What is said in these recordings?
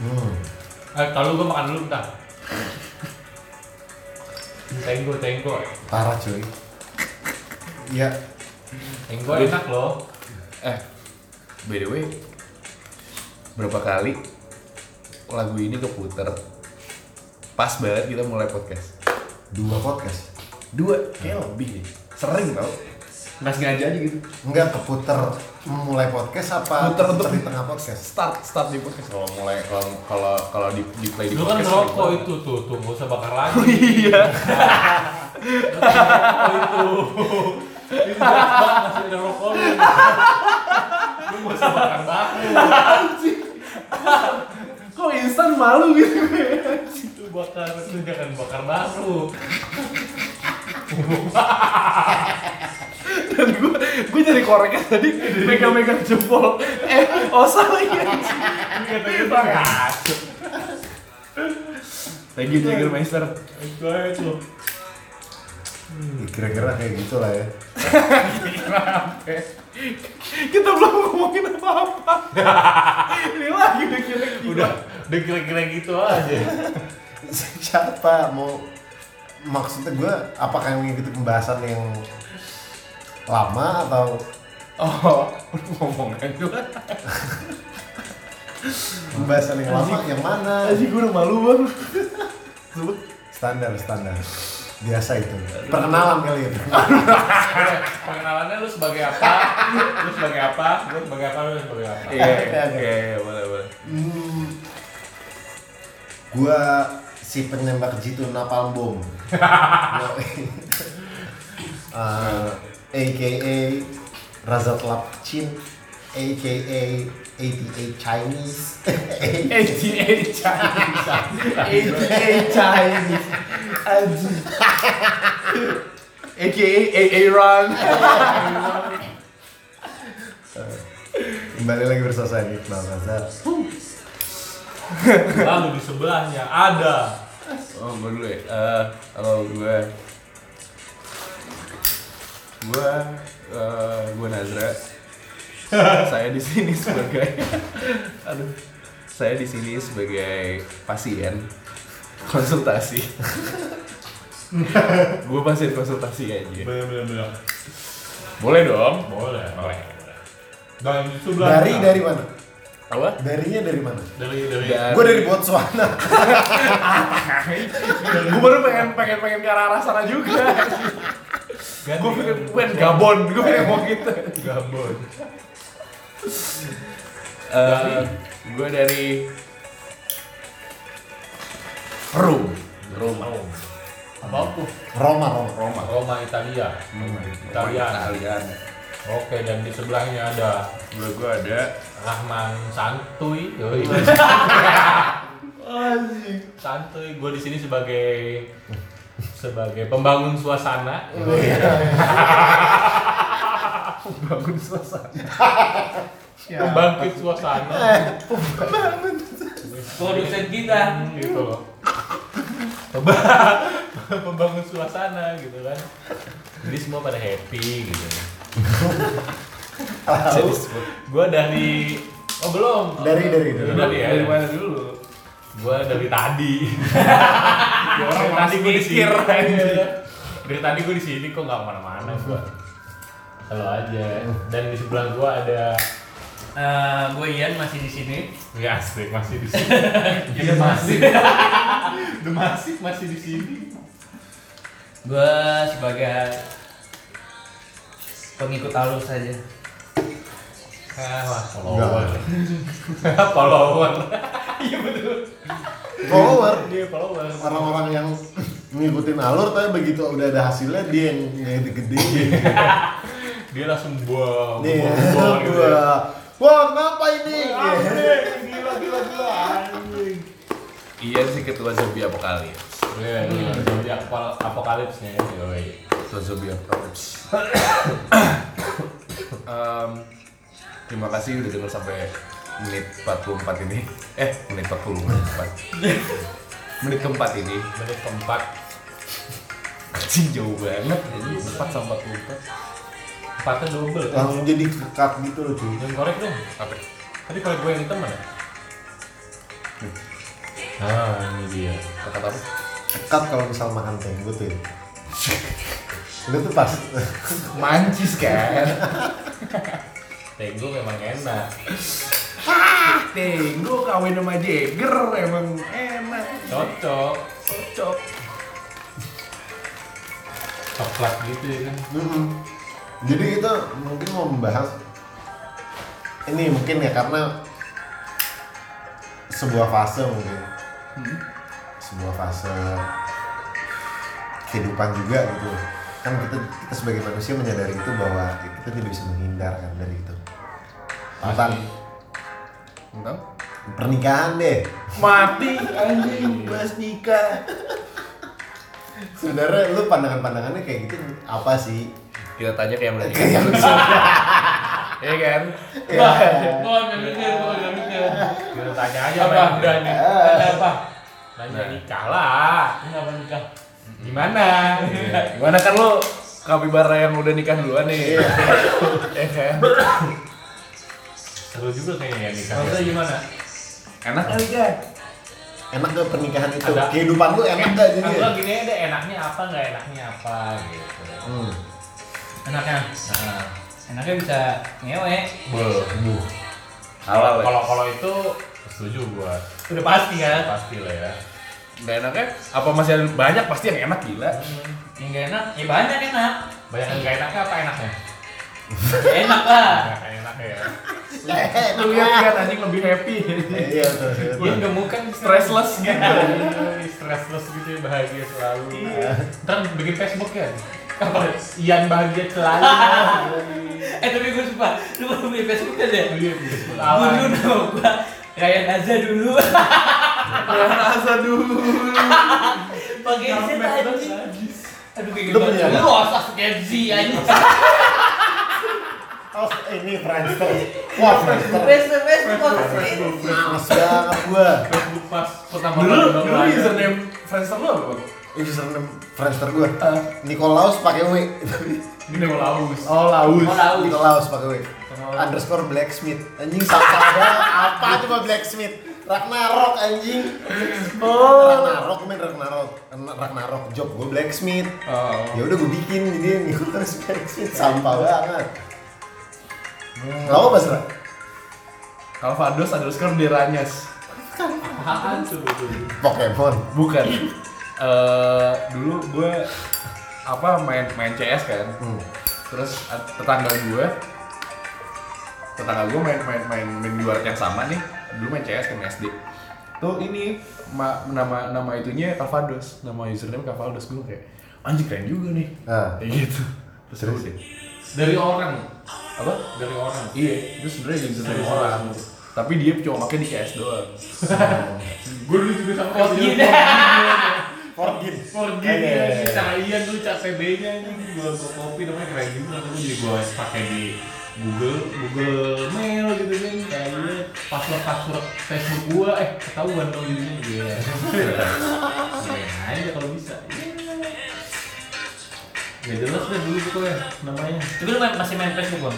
Hmm. Eh, kalau gua makan dulu bentar. Tenggo, tenggo. Parah cuy. Iya. Tenggo enak loh. Eh, by the way, berapa kali lagu ini keputer pas banget kita mulai podcast. Dua podcast. Dua, kayak lebih. Sering tau. Nggak sengaja aja gitu. Enggak keputer mulai podcast apa Puter untuk- di tengah podcast? Start, start di podcast. Kalau mulai, kalau kalau kalau di, di play di Lu kan podcast. rokok sering itu tuh, tuh nggak usah bakar lagi. banget. Iya. Itu. Itu masih ada rokok lu. Lu nggak usah bakar bakar. Kok instan malu gitu? Itu bakar, itu jangan bakar baru. Dan gue gue jadi koreknya tadi megang-megang jempol. Eh. Kata-kata ngaco. Thank you Jagermeister. Itu aja tuh. Ya, Kira-kira kayak gitu lah ya. Kita belum ngomongin apa-apa. Ini lagi dikira Udah, udah kira-kira gitu aja. Siapa mau maksudnya gue apakah yang mengikuti pembahasan yang lama atau Oh, ngomong aja. pembahasan yang lama yang mana? Aji gue udah malu banget. Standar standar biasa itu. Perkenalan kali ya. Udah, Pengenalannya lu sebagai apa? Lu sebagai apa? Lu sebagai apa? Lu sebagai apa? Iya, iya, iya, boleh, boleh. Hmm, gua si penembak jitu napalm bom. uh, AKA Razat Lapchin AKA 88 Chinese 88 Chinese. 88 Chinese. AKA AA Run. Kembali lagi bersama saya Iqbal Razat Lalu di sebelahnya ada Oh, gue dulu ya. Eh, kalau gue gue eh, gue Nazra. saya di sini sebagai aduh. Saya di sini sebagai pasien konsultasi. gue pasien konsultasi aja. bener-bener Boleh dong. boleh, boleh. Dan sebelah Dari dari mana? Apa? Darinya dari mana? dari dari Dan- Gue dari Botswana gue baru pengen pengen pengen ke arah sana juga. Gue pengen pengen Gabon, gue pengen mau gitu. Gabon. Eh, gue dari Rum. Rum. Apa tuh? Roma Roma Roma. Roma Italia. Italia. Italian. Oke, dan di sebelahnya ada Gue gue ada Rahman Santuy. Yoi. Santuy. Gue di sini sebagai sebagai pembangun suasana. bangun suasana. Pembangkit suasana. Produsen kita gitu loh. Pemba- Pembangun suasana gitu kan. Jadi semua pada happy gitu. Gue dari Oh belum. Dari- dari- Dari, dari. dari, ya. dari mana dulu? Gue dari tadi. Ya, orang dari tadi masih gue di sini. mikir, anjing. Dari tadi gue di sini kok nggak ke mana-mana gue. Halo aja. Dan di sebelah gue ada Eh, gue Ian masih di sini. Ya asik masih di sini. Iya masih. Udah masih masih di sini. Gue sebagai pengikut halus saja. Ah, wah, follower. follower. Iya betul. Follower Dia follower. orang-orang yang ngikutin alur tapi begitu udah ada hasilnya dia yang yang gede Dia langsung buang, nih buang, buang gitu. ya. wah kenapa ini gila gila gila. Iya sih ketua zombie apokalips. Iya, iya, jadi apokal- apokalipsnya ya, yoi. Apokalips. Em, terima kasih udah denger sampai menit 44 ini. Eh, menit 40 menit 4. menit keempat ini. Menit keempat, Anjing jauh banget. Jadi 4 sama 44. empatnya double kan? langsung jadi kekat gitu loh cuy Yang korek dong. Apa? Tadi korek gue yang hitam mana? Ah, ini dia. Kata apa? Dekat kalau misal makan tenggo tuh ya. Lu tuh pas Mancis kan. Tenggo memang enak. Tenggo kawin sama Jagger emang enak. Cocok. Cocok. Coklat gitu ya kan. Mm-mm. Jadi kita mungkin mau membahas ini mungkin ya karena sebuah fase mungkin Hmm. Sebuah fase kehidupan juga gitu kan kita kita sebagai manusia menyadari itu bahwa kita tidak bisa menghindar kan dari itu tentang Entah. pernikahan deh Mati anjing bahas nikah. sebenarnya lu pandangan-pandangannya kayak gitu apa sih Kita tanya kayak mereka. kayak Iya kan? ya, Gua nggak mikir, gua nggak mikir. Kita tanya aja Apa? Tanya apa? Nanya Nah. nikah lah. Kenapa nikah? Gimana? Gimana kan lu kapibara yang udah nikah duluan nih? Eh kan? Seru juga kayaknya ya nikah. Maksudnya gimana? Enak kali kan? enak gak pernikahan itu Ada- kehidupan lu enak gak jadi Enggak gini aja enaknya apa nggak enaknya apa gitu. hmm. Enaknya? Nah, Enaknya bisa ngewe. bu. Halal ya? Kalau kalau itu setuju gua. Udah pasti kan? Pasti lah ya. Nggak enaknya? Apa masih ada banyak pasti yang enak gila? Yang gak enak, ya banyak enak. Banyak yang nggak enaknya apa enaknya? Ya enak lah. Enaknya enaknya ya. Lu lihat kan anjing lebih happy. iya betul Dia gemukan Stressless gitu. Iya, Stressless gitu ya, bahagia selalu. Ntar bikin Facebook ya. Apa? Ian bahagia selalu. Eh tapi gue suka, lu baru punya Facebook kan ya? Iya, Facebook Dulu ala. nama gua Ryan Azza dulu rasa dulu. Pakai Z anjing Aduh kayak Lu punya gitu apa? Lu Kenzi anjing Oh, ini Friendster. Wah, Friendster. Facebook Facebook Males banget gua. Facebook pas pertama Dulu kali dulu username Friendster lu apa? Username Friendster gua. Nikolaus pakai W. Ini mau laus. Oh, Laus. Oh, Laus. Nikolaus pakai W. Underscore blacksmith. Anjing salah. Apa coba blacksmith? Ragnarok anjing. Oh. Ragnarok main Ragnarok. Ragnarok job gua blacksmith. Oh. Ya udah gua bikin jadi Nikolaus blacksmith sampah banget. Lalu apa Sra? Calvados underscore Deranyas. Apaan tuh? Pokemon. Bukan. Eh dulu gue apa main main CS kan. Hmm. Terus eh, tetangga gue tetangga gue main main main main di luar yang sama nih. Dulu main CS kan SD. Tuh ini ma- nama nama itunya Calvados, nama username Calvados gue kayak anjing keren juga nih. Nah, Kayak gitu. Terus Terus? udah. Dari orang. apa? Dari orang. Iya, itu sebenarnya Dari username orang. Tapi dia cuma pakai di CS doang. Gue dulu juga sama kayak gini Forgin. Forgin ya, si Caian tuh cat PB-nya nih gua gua copy namanya keren juga terus jadi gua pakai di Google Google Mail gitu kan kayaknya password password Facebook gua eh ketahuan dong gitu kan iya main aja kalau bisa Gak jelas deh dulu pokoknya namanya Tapi lu main- masih main Facebook bang?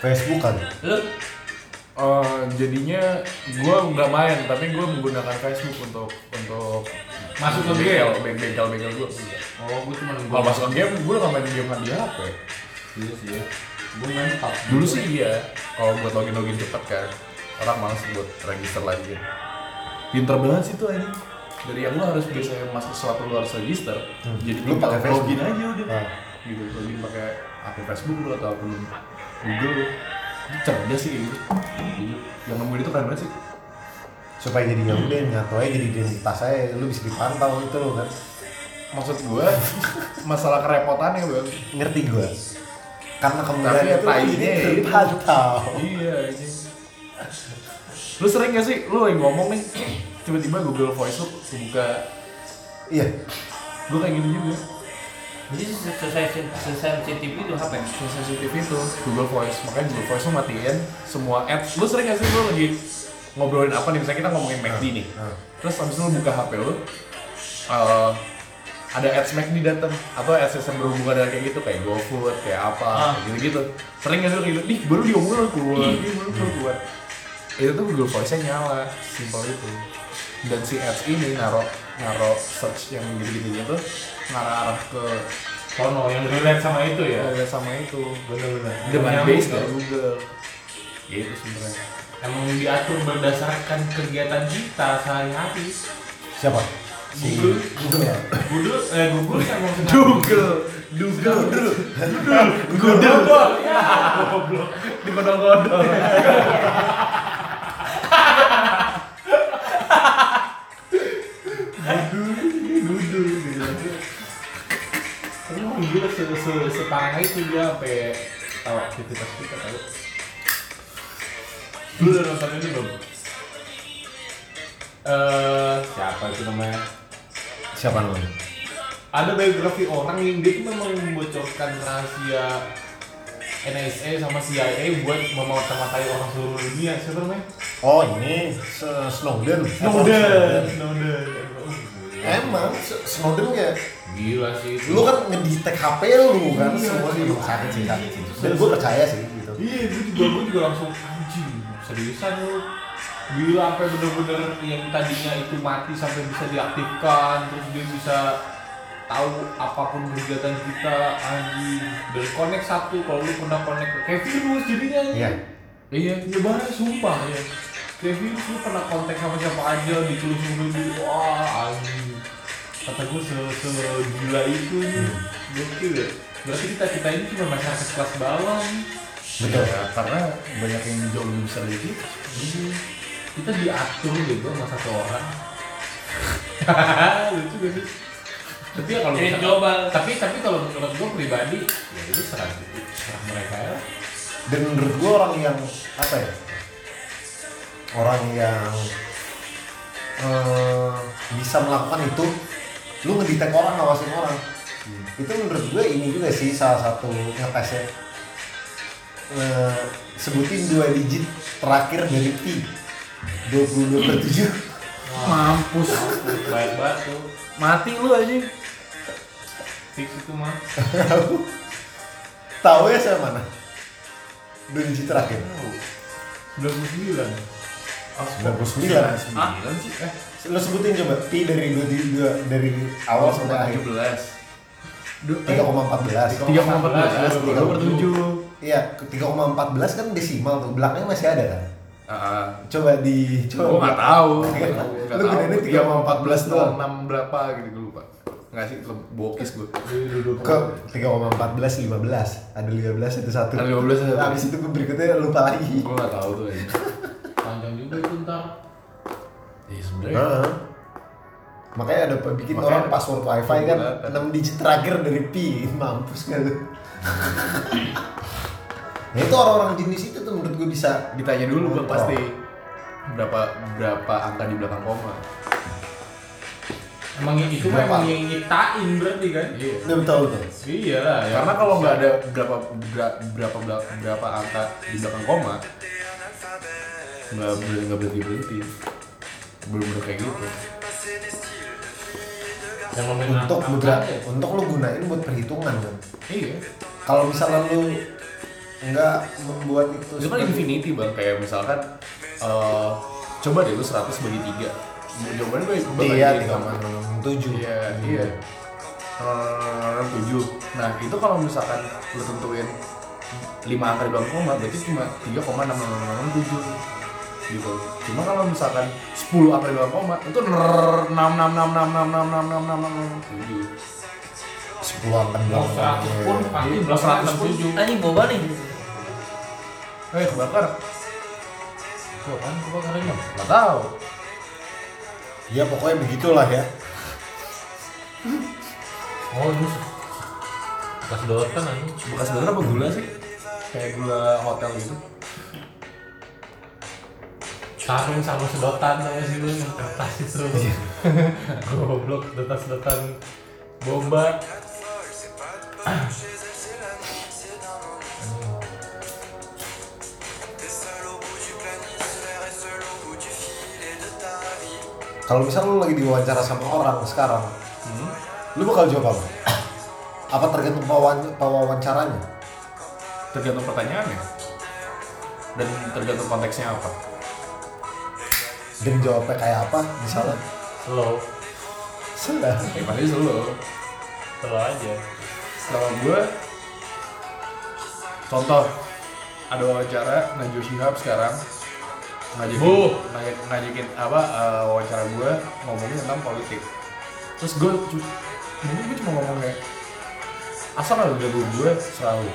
Facebook kan. Lu? Eh, jadinya gue nggak main, tapi gue menggunakan Facebook untuk untuk Masuk ke bengkel, bengkel bengkel gue. Oh gua cuma Kalau masuk ke game, gue nggak main game di HP. Iya sih ya Gua main PUBG Dulu sih iya, kalau buat login login cepet kan, orang males buat register lagi kan. Pinter banget sih tuh anjing. Dari yang lu harus bisa masuk sesuatu lu harus register, jadi Lu pakai Facebook. login aja udah. Nah. Gitu, login pakai akun Facebook lu atau akun Google lu. Itu Cerdas sih gitu. Gitu. Yang nemuin itu keren banget sih. supaya jadi ya udah nyatu aja jadi identitas saya lu bisa dipantau itu loh kan maksud gue masalah kerepotannya bang ngerti gua karena Tapi kemudian ya itu itu. terpantau. Iya ini lu sering gak sih lu lagi ngomong nih tiba-tiba Google Voice lu buka iya. Gue kayak gini juga. Jadi sesensitif sesensitif itu HP? sensitif itu Google Voice. Makanya Google Voice lu matiin semua ads lu sering gak sih lu lagi ngobrolin apa nih? Misalnya kita ngomongin McD nih. Terus habis itu lu buka HP lu eh, ada ads McD datang atau ads yang berhubungan dengan kayak gitu kayak GoFood kayak apa Ah. kayak gitu-gitu sering gak sih gitu nih baru diomongin keluar ini baru keluar itu tuh Google Voice nya nyala simpel itu dan si ads ini naro naro search yang gitu-gitunya tuh ngarah ke Sono yang relate sama itu ya. ya sama itu Bener-bener. dengan base ya. dari Google gitu sebenarnya Emang diatur berdasarkan kegiatan kita sehari-hari. Siapa? Google, Google ya? Google, eh Google kan Google Google Google Google Ya, goblok. di kodok-kodok Dudul gitu. Emang gila se se separah itu dia sampai tahu aktivitas kita tahu. Lu udah nonton ini belum? Eh siapa itu namanya? Siapa namanya? Ada biografi orang yang dia tuh memang membocorkan rahasia NSA sama CIA buat memata-matai orang seluruh dunia. Siapa namanya? Oh ini Snowden. Snowden. Snowden. Emang Snowden ya. Gila sih. itu. Lu kan ngedetek HP lu kan Iya, semua emang sakit sih sakit sih. Dan gue percaya sih gitu. Iya, gue juga, gue juga langsung anjing, seriusan lu Gila sampai bener-bener yang tadinya itu mati sampai bisa diaktifkan Terus dia bisa tahu apa pun kegiatan kita anjing. Dan connect satu, kalau lu pernah connect ke kayak virus jadinya Iya. Iya, iya banget sumpah ya Kayak virus lu pernah kontak sama siapa aja ditelusuri dulu, wah anjing. Kata gue se, se gila itu nih, gokil ya. Berarti kita kita ini cuma masyarakat kelas bawah nih Betul. Ya, karena banyak yang jauh lebih besar dari kita. Iya. Kita diatur gitu sama satu orang. Lucu gak sih? Tapi ya kalau Jadi global. tapi tapi kalau menurut gue pribadi ya itu serang serang mereka ya. Dan menurut gue orang yang apa ya? Orang yang eh, bisa melakukan itu, lu ngedetek orang, ngawasin orang. Itu menurut gue ini juga sih salah satu ngetesnya. Eh, sebutin dua digit terakhir dari Pi 22 per 7 mampus Baik banget tuh. mati lu anjing Fix itu mah. Tahu ya saya mana? Dua digit terakhir. 99. oh, 99. sembilan sih eh Lo sebutin coba Pi dari dua, dua dari awal sampai akhir. tujuh belas 3,14. tiga koma empat belas Tiga tiga per tujuh Iya, 3,14 kan desimal tuh. Belakangnya masih ada kan? Ah Coba di coba. gue nggak tahu Lu tiga koma empat belas doang. enam berapa gitu gue lupa nggak sih bokis gue Ke 3,14 15. Ada 15 itu satu. Ada 15 satu. Habis itu gue berikutnya lupa lagi. gue nggak tahu tuh aja panjang juga itu ntar. iya sebenarnya Heeh. Makanya ada bikin Makanya orang password wifi kan Iya. 6 digit terakhir dari Pi. Mampus kan lu. Nah itu orang-orang jenis itu tuh menurut gue bisa ditanya dulu Oh. pasti berapa berapa angka di belakang koma Emang itu Berapa? emang yang nyiptain berarti kan? iya Udah betul betul. Iya lah ya. karena kalau nggak ada berapa berapa berapa berapa angka di belakang koma nggak ber- nggak berhenti berhenti bener-bener kayak gitu yang Untuk beberapa, ya. untuk lu gunain buat perhitungan kan. iya Kalau misalnya lu nggak membuat itu itu kan infinity bang kayak misalkan eh coba deh lu 100 bagi 3 jawabannya gue Iya, sama 3,67. iya iya Eh, tujuh nah itu kalau misalkan lu tentuin 5 angka di belakang koma berarti cuma 3,6667 gitu cuma kalau misalkan 10 angka di belakang koma itu 66666666667 10 angka di Mau belakang. 100 pun pasti Iya, belum 100 pun. 107. Anjing boba nih. Eh kebakar Tuh kan kebakarannya. nggak tahu Ya pokoknya begitulah ya. Oh ini bekas sedotan aja. bekas bener apa gula sih kayak gula hotel gitu Sarung sama sedotan sama sih lu yang kertas itu. Goblok sedotan-sedotan bomba. Kalau misal lu lagi diwawancara sama orang sekarang, Hmm. lu bakal jawab apa? Apa tergantung pewawancaranya? tergantung pertanyaannya dan tergantung konteksnya apa dan jawabnya kayak apa misalnya Slow, sudah ya pasti selalu slow aja. kalau gue contoh ada wawancara Najwa Shihab sekarang ngajakin Bu. ngajak- ngajakin apa eh, wawancara gue ngomongin tentang politik terus gue cu- mungkin gue cuma ngomong kayak asal ada gabung gue selalu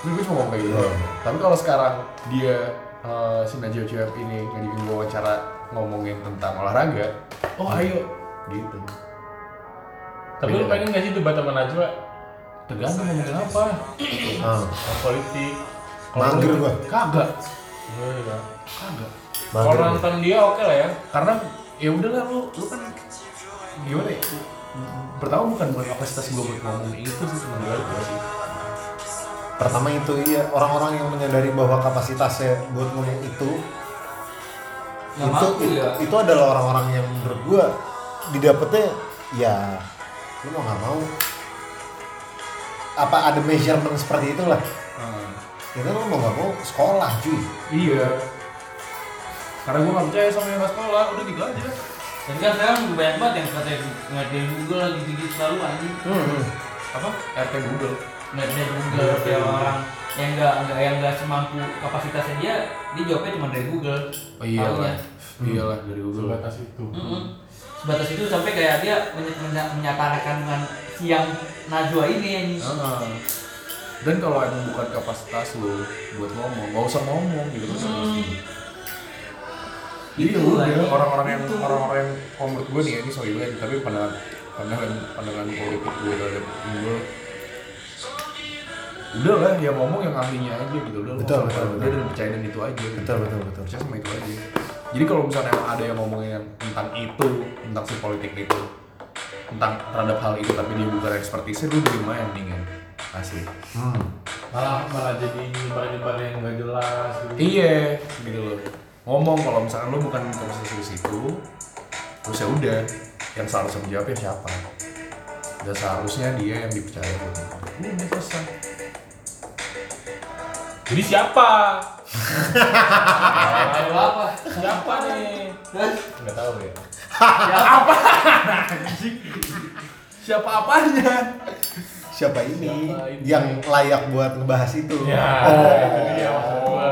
Terus gue cuma ngomong kayak gitu Hmm. tapi kalau sekarang dia eh, si Najwa Shihab ini ngajakin gue wawancara ngomongin tentang olahraga oh ayo gitu Tapi lu pengen gak sih debat sama Najwa? tergantung ngomongin apa politik. mager gua kagak Iya. Kagak. Kalau gua. nonton dia oke lah ya. karena ya udahlah lu lu kan gimana ya? Pertama bukan bukan kapasitas gue buat ngomong itu sih sebenarnya. Gue sih pertama itu iya orang-orang yang menyadari bahwa kapasitasnya buat ngomong itu Nggak itu, mampu itu, ya. itu adalah orang-orang yang menurut gua didapetnya ya lu mau nggak mau. Apa ada measurement seperti itulah. Itu lu mau nggak mau sekolah cuy. Iya karena gue gak percaya sama yang gak sekolah udah gitu aja Dan kan sekarang juga banyak banget yang katanya dari Google lagi gitu selalu anjing. apa RT Google dari Google kayak orang yang enggak enggak yang enggak semampu kapasitasnya dia, dia jawabnya cuma dari Google. oh iya lah iya lah dari Google Sebatas itu. Sebatas itu sampai kayak dia menya- menya- menyatarakan dengan siang Najwa ini anjing. Ah. dan kalau emang bukan kapasitas lu buat ngomong gak usah ngomong gitu Hmm. Jadi Itu udah lagi. orang-orang yang Itu. orang-orang yang menurut gue nih ini sorry banget tapi pandangan pandangan pandangan politik gue terhadap ini gue udah lah yang ngomong yang ahlinya aja gitu udah Betul, betul, udah betul. dan percaya dan itu aja gitu. betul betul betul percaya sama itu aja jadi kalau misalnya ada yang ngomongin yang tentang itu tentang si politik itu tentang terhadap hal itu tapi dia bukan ekspertisnya lu dari mana mendingan asli hmm. Malah malah jadi nyebar-nyebar yang nggak jelas gitu. iya gitu loh ngomong kalau misalkan lu bukan komposisi di situ terus ya udah yang seharusnya menjawabnya siapa dan seharusnya dia yang dipercaya gitu udah selesai Jadi siapa? Ayo apa? Siapa nih? Nggak tahu ya. siapa apanya siapa ini Siapa ini? yang layak buat ngebahas itu Ya, oh itu dia maksud gua.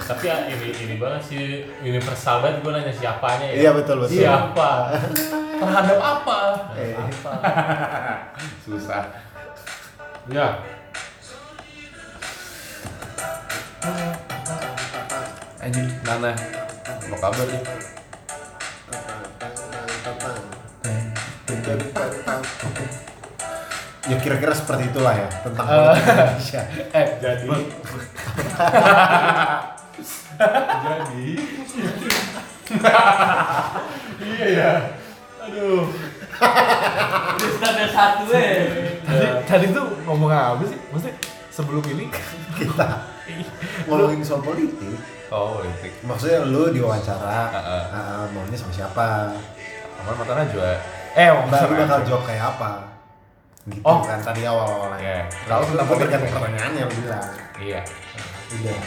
Tapi ya ini ini banget sih universal banget gue nanya siapanya ya. iya betul betul Siapa? terhadap apa Eh, susah Ya. anjing Nana apa kabar nih ya kira-kira seperti itulah ya tentang politik Indonesia. Eh Jadi Jadi Iya ya. Aduh. udah standar satu eh. tadi tadi tuh ngomong apa sih? Maksudnya sebelum ini? Kita ngomongin soal politik. Oh politik. Maksudnya lu diwawancara Heeh. ah, maunya sama siapa? Apa mata Najwa eh sama bakal jawab kayak apa gitu Oh. kan tadi awal-awalnya Iya. kalau tentang Gua politik bertanya. pertanyaannya lu bilang iya udah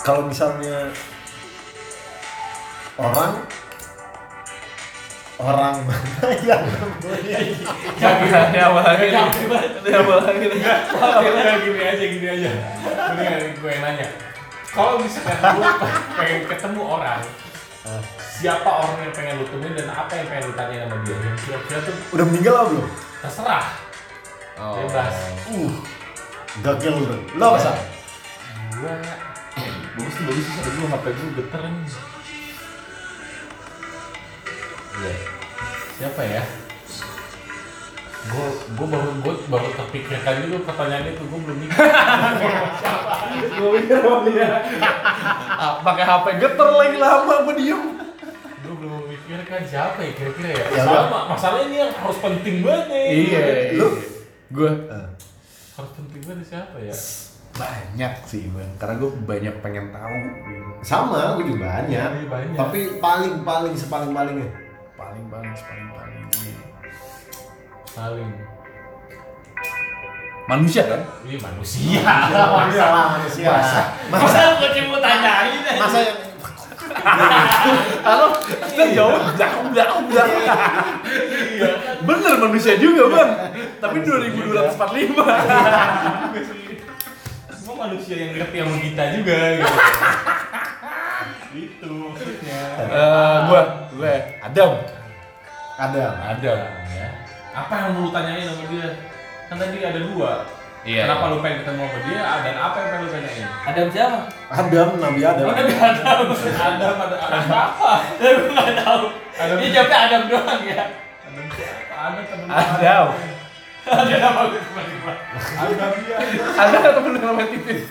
kalau misalnya orang orang mana yang nemuin lagi nih ini apa lagi Oke, udah gini aja, gini aja. Ini gue yang nanya. Kalau misalkan lu pengen ketemu orang, siapa orang yang pengen lu temuin dan apa yang pengen lu tanya sama dia? Yang kira-kira tuh udah meninggal apa belum? terserah. Oh. Bebas. Uh, gakil lu. Lo apa sih? Gua bagus tuh bagus sih ada dulu HP gue geter nih. Iya. Siapa ya? Gue gue baru gue baru terpikirkan dulu pertanyaan itu gue belum mikir. siapa? Gue mikir dia. Ah, pakai HP geter lagi lama apa diem Gue belum memikirkan siapa ya kira-kira ya. Ya Sama, masalahnya ini yang harus penting banget nih. iya Lu? gue Eh, Harus penting banget siapa ya? banyak sih bang karena gue banyak pengen tahu gitu sama, gue juga banyak. Iya, banyak. Tapi paling paling sepaling palingnya. paling. Manusia kan? Ini manusia. Manusia manusia. Masa Masa masa yang Halo, kita jauh, jauh, jauh, jauh. Bener manusia juga bang, tapi 2245. Semua manusia yang ngerti sama kita juga gitu. Itu maksudnya. Eh, gua, gue, Adam. ada. Adam. ya. Apa yang mau lu tanyain sama dia? Kan tadi ada dua. Iya, Kenapa iya. lu pengen ketemu sama dia? Dan apa yang pengen lu tanyain? Adam siapa? Adam, Nabi Adam. Oh, Nabi Adam. Ada pada ada siapa? Gue nggak tahu. Adam. Ini jawabnya Adam doang ya. Ada siapa? Ada temen Adam. Ada nama gue tiba-tiba. Ada dia. Ada temen yang namanya Titis.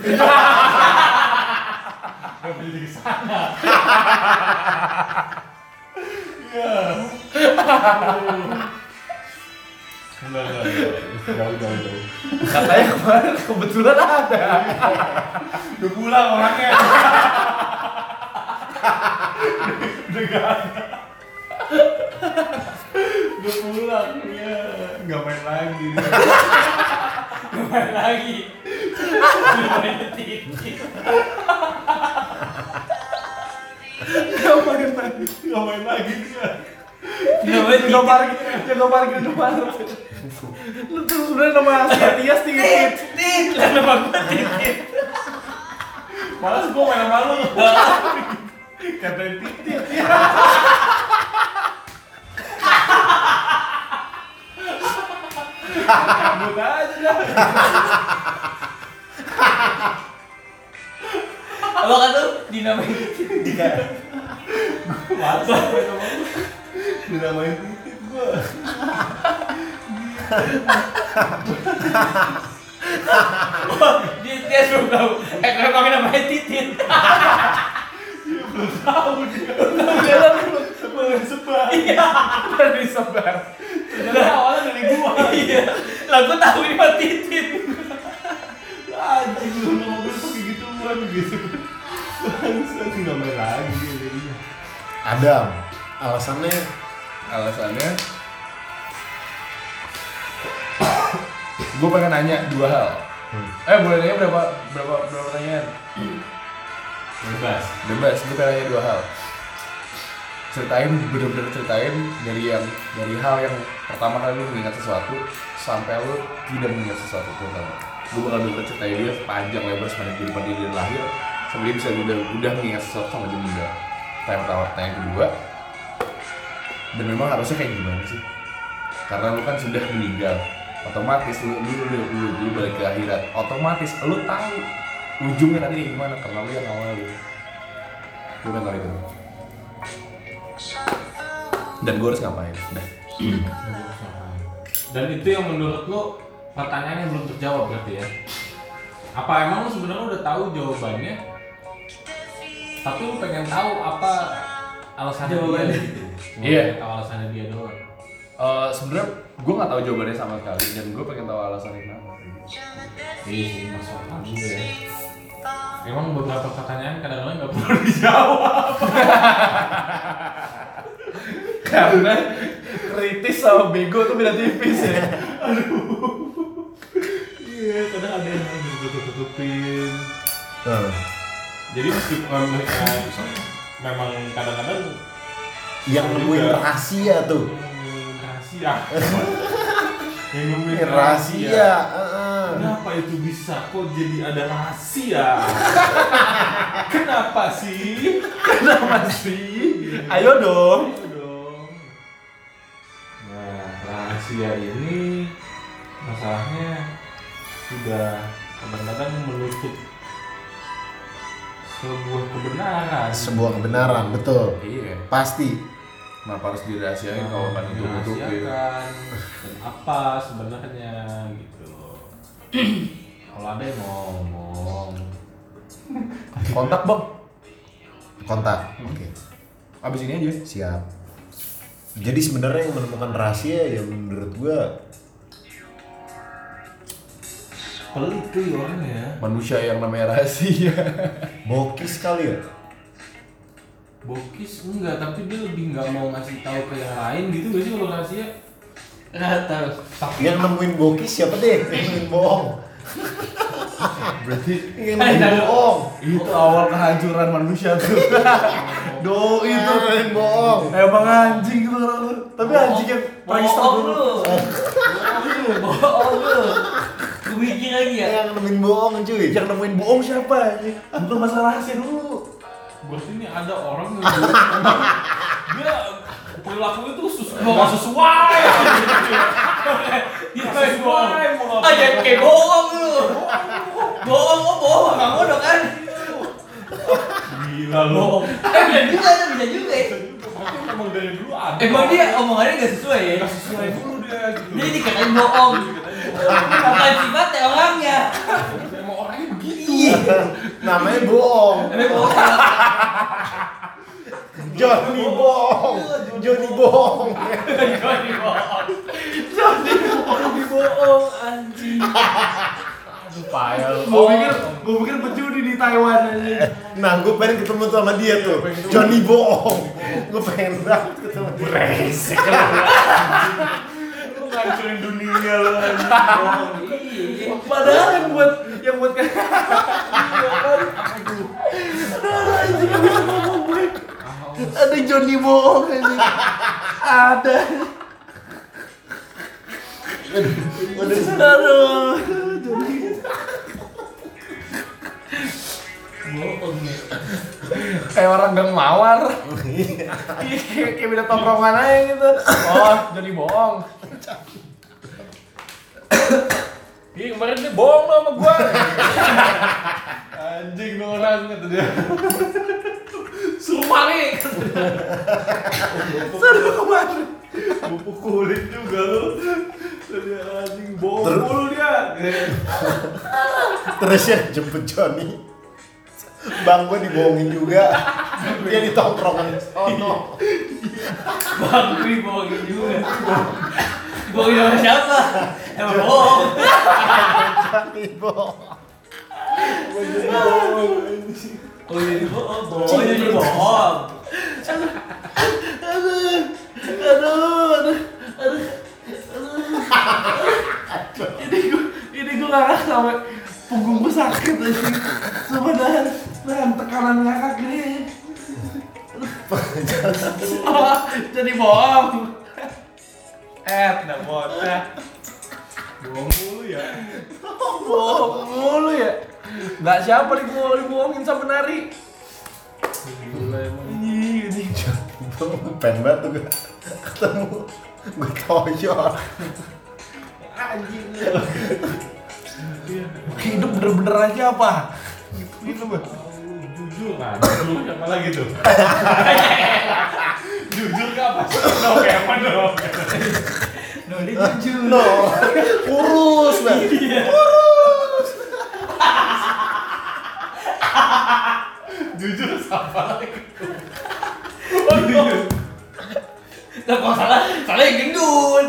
Gak beli di sana. Iya. Enggak, enggak, enggak. Jauh, jauh, jauh. Katanya kemarin kebetulan ada. Udah pulang orangnya. Udah gak ada. Udah pulang, ya. Gak main lagi. Main lagi. Main titik. Gak main lagi. Gak main lagi dia. Namanya Jaga parkir, jaga parkir depan. Lu tuh sebenarnya nama asli Tias Titit. Titit. Lah nama gue titit. Malas gue main sama lu. Katain titit. Cabut aja dah. Apa kata lu? Dinamain titit. Sama lu. Dinamain titit Dia dia belum tahu. Eh kalau pakai namanya titit. Tahu dia. Tahu dia sebar. Dan disebar. Ternyata awalnya dari gua. Iya. Lah gue tahu ini mah titit. Anjing lu ngomong pakai gituan gitu. Bangsat nggak main lagi dia. Adam. Alasannya Alasannya gue pengen nanya dua hal. Hmm. Eh boleh nanya berapa berapa berapa pertanyaan? Bebas. Bebas, gue pengen nanya dua hal. Ceritain bener-bener ceritain dari yang dari hal yang pertama kali lu mengingat sesuatu sampai lu tidak mengingat sesuatu itu pertama. Gue bakal denger ceritain dia panjang lebar sepanjang kehidupan dia dari lahir sampai dia bisa udah udah mengingat sesuatu sampai dia meninggal. Pertanyaan pertama, pertanyaan kedua, dan memang harusnya kayak gimana sih? Karena lu kan sudah meninggal, otomatis lu lu lu, lu, lu, lu balik ke akhirat, otomatis lu tahu ujungnya nanti gimana karena lu yang awal lu. Gue kan tahu itu. Dan gue harus ngapain? Udah. Dan itu yang menurut lo pertanyaannya belum terjawab berarti ya? Apa emang lo sebenarnya udah tahu jawabannya? Tapi lo pengen tahu apa alasannya Jawabannya. dia gitu? Iya. tahu alasannya dia doang. Eh sebenarnya gue nggak tahu jawabannya sama sekali dan gue pengen tahu alasannya kenapa. Iya sih masuk akal juga ya. Emang beberapa pertanyaan kadang-kadang nggak perlu dijawab. Karena kritis sama bego tuh beda tipis ya. Iya, kadang ada yang harus ditutup-tutupin. Nah, Jadi meskipun mereka memang kadang-kadang yang nemuin rahasia tuh. Rahasia. Ini rahasia. Kenapa itu bisa? Kok jadi ada rahasia? Kenapa sih? Kenapa sih? Ayo dong. Ayo dong. Nah, rahasia ini masalahnya sudah kadang-kadang menutup sebuah kebenaran. Sebuah kebenaran, betul. Iya. Pasti. Kenapa harus dirahasiain kalau kan itu tutupin? dan apa sebenarnya gitu kalau ada yang ngomong Kontak bang. Kontak. Oke. Abis ini aja. Siap. Jadi sebenarnya yang menemukan rahasia ya menurut gua pelit tuh ya orangnya Manusia yang namanya rahasia. bokis kali ya. Bokis enggak tapi dia lebih nggak mau ngasih tahu ke yang lain gitu gak sih kalau rahasia Nggak tahu. Tapi Yang nemuin boki siapa deh? Yang nemuin bohong. Berarti Yang nemuin bohong. itu awal kehancuran manusia tuh. Do itu nemuin bohong. emang anjing gitu orang. Tapi anjing yang prankster dulu. lu. Bohong lu, mikir lagi ya. Yang nemuin bohong cuy. Yang nemuin bohong siapa anjing? Bukan masalah rahasia dulu. Berarti ini ada orang yang dia perilaku itu nggak sesuai. Dia sesuai. mau Ah jangan kayak bohong lu. Bohong, oh bohong, nggak bodoh kan? Gila lo. Eh bisa juga, bisa juga. Emang dari dulu ada. Emang dia omongannya nggak sesuai ya? nggak sesuai dulu dia gitu. Dia dikatain bohong. Bukan sifatnya orangnya. Emang orangnya begitu. Namanya bohong. Bohong. Johnny bohong. Johnny bohong. Johnny bohong. Johnny bohong, anjing. Aduh payah lu. Gua pikir gua pikir pecudi di Taiwan anjing. Nah, gue pengen ketemu sama dia tuh. Johnny bohong. Gue pengen banget ketemu dia. Brengsek. Ngancurin dunia. Iya. Padahal yang buat yang buat kan. Ada anjing yang bisa ngomong. Ada Johnny bohong anjing. Ada. Aduh. Johnny. Bohong ya. Kayak orang gang mawar. Kayak kayak beda tongkrongan aja gitu. Oh, Johnny bohong. Iya kemarin dia bohong lo sama gua. Anjing nih orang kata dia. Suruh balik. Suruh kemarin. Gue pukulin juga lu. Tadi anjing bohong Terus- mulu dia. Terus ya jemput Johnny. Bang gue dibohongin juga. Dia di tongkrongan sono. Bang, gue bohongin juga. Bohongin sama siapa? Emang bohong. Johnny bohong. Oh jadi bohong. Oh jadi bohong. Aduh, aduh, aduh, aduh. Ini gua, ini gua ngakak sampai punggung gua sakit anjing. Sumpah nahan, nahan tekanan ngakak gini. Jadi bohong. Eh, nah bocah. Bohong mulu ya. Bohong mulu ya. Nggak siapa nih gua dibohongin sama nari. Gila emang. Ih, ini. Pengen banget tuh gue ketemu. Gue toyor. Anjing. Hidup bener-bener aja apa? Gitu, gitu Jujur kan? Lu siapa lagi tuh? Jujur gak apa sih? No, kayak apa dong? No, dia jujur. No, kurus banget. Jujur siapa lagi? Oh jujur. Lah kalau salah, salah yang gendut.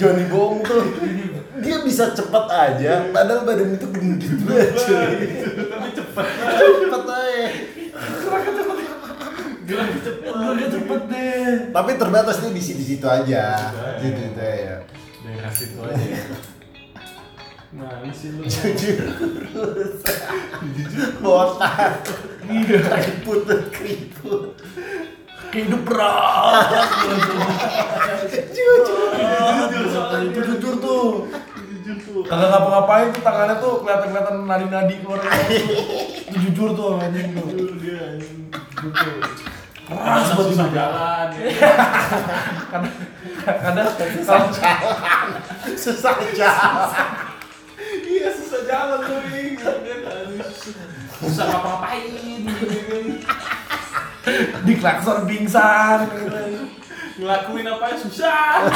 Johnny bohong tuh. Dia bisa cepet aja, padahal badan itu gendut banget cuy. Tapi cepet. Cepet aja. Gerak cepet. Cepet deh. Tapi terbatas nih di situ situ aja. Di situ ya. Daerah situ aja. Mana sih lu? Jujur kurus. Botak. Keriput keriput. Hidup berat. Jujur. Jujur, jujur tuh. Kagak ngapa-ngapain tuh tangannya tuh kelihatan-kelihatan nadi-nadi keluar. Itu jujur tuh anjing tuh. Keras buat susah jalan. ya. Kadang Susah jalan. Susah jalan. Iya susah jalan tuh. Susah ngapa-ngapain. di klakson pingsan. Ngelakuin apa susah.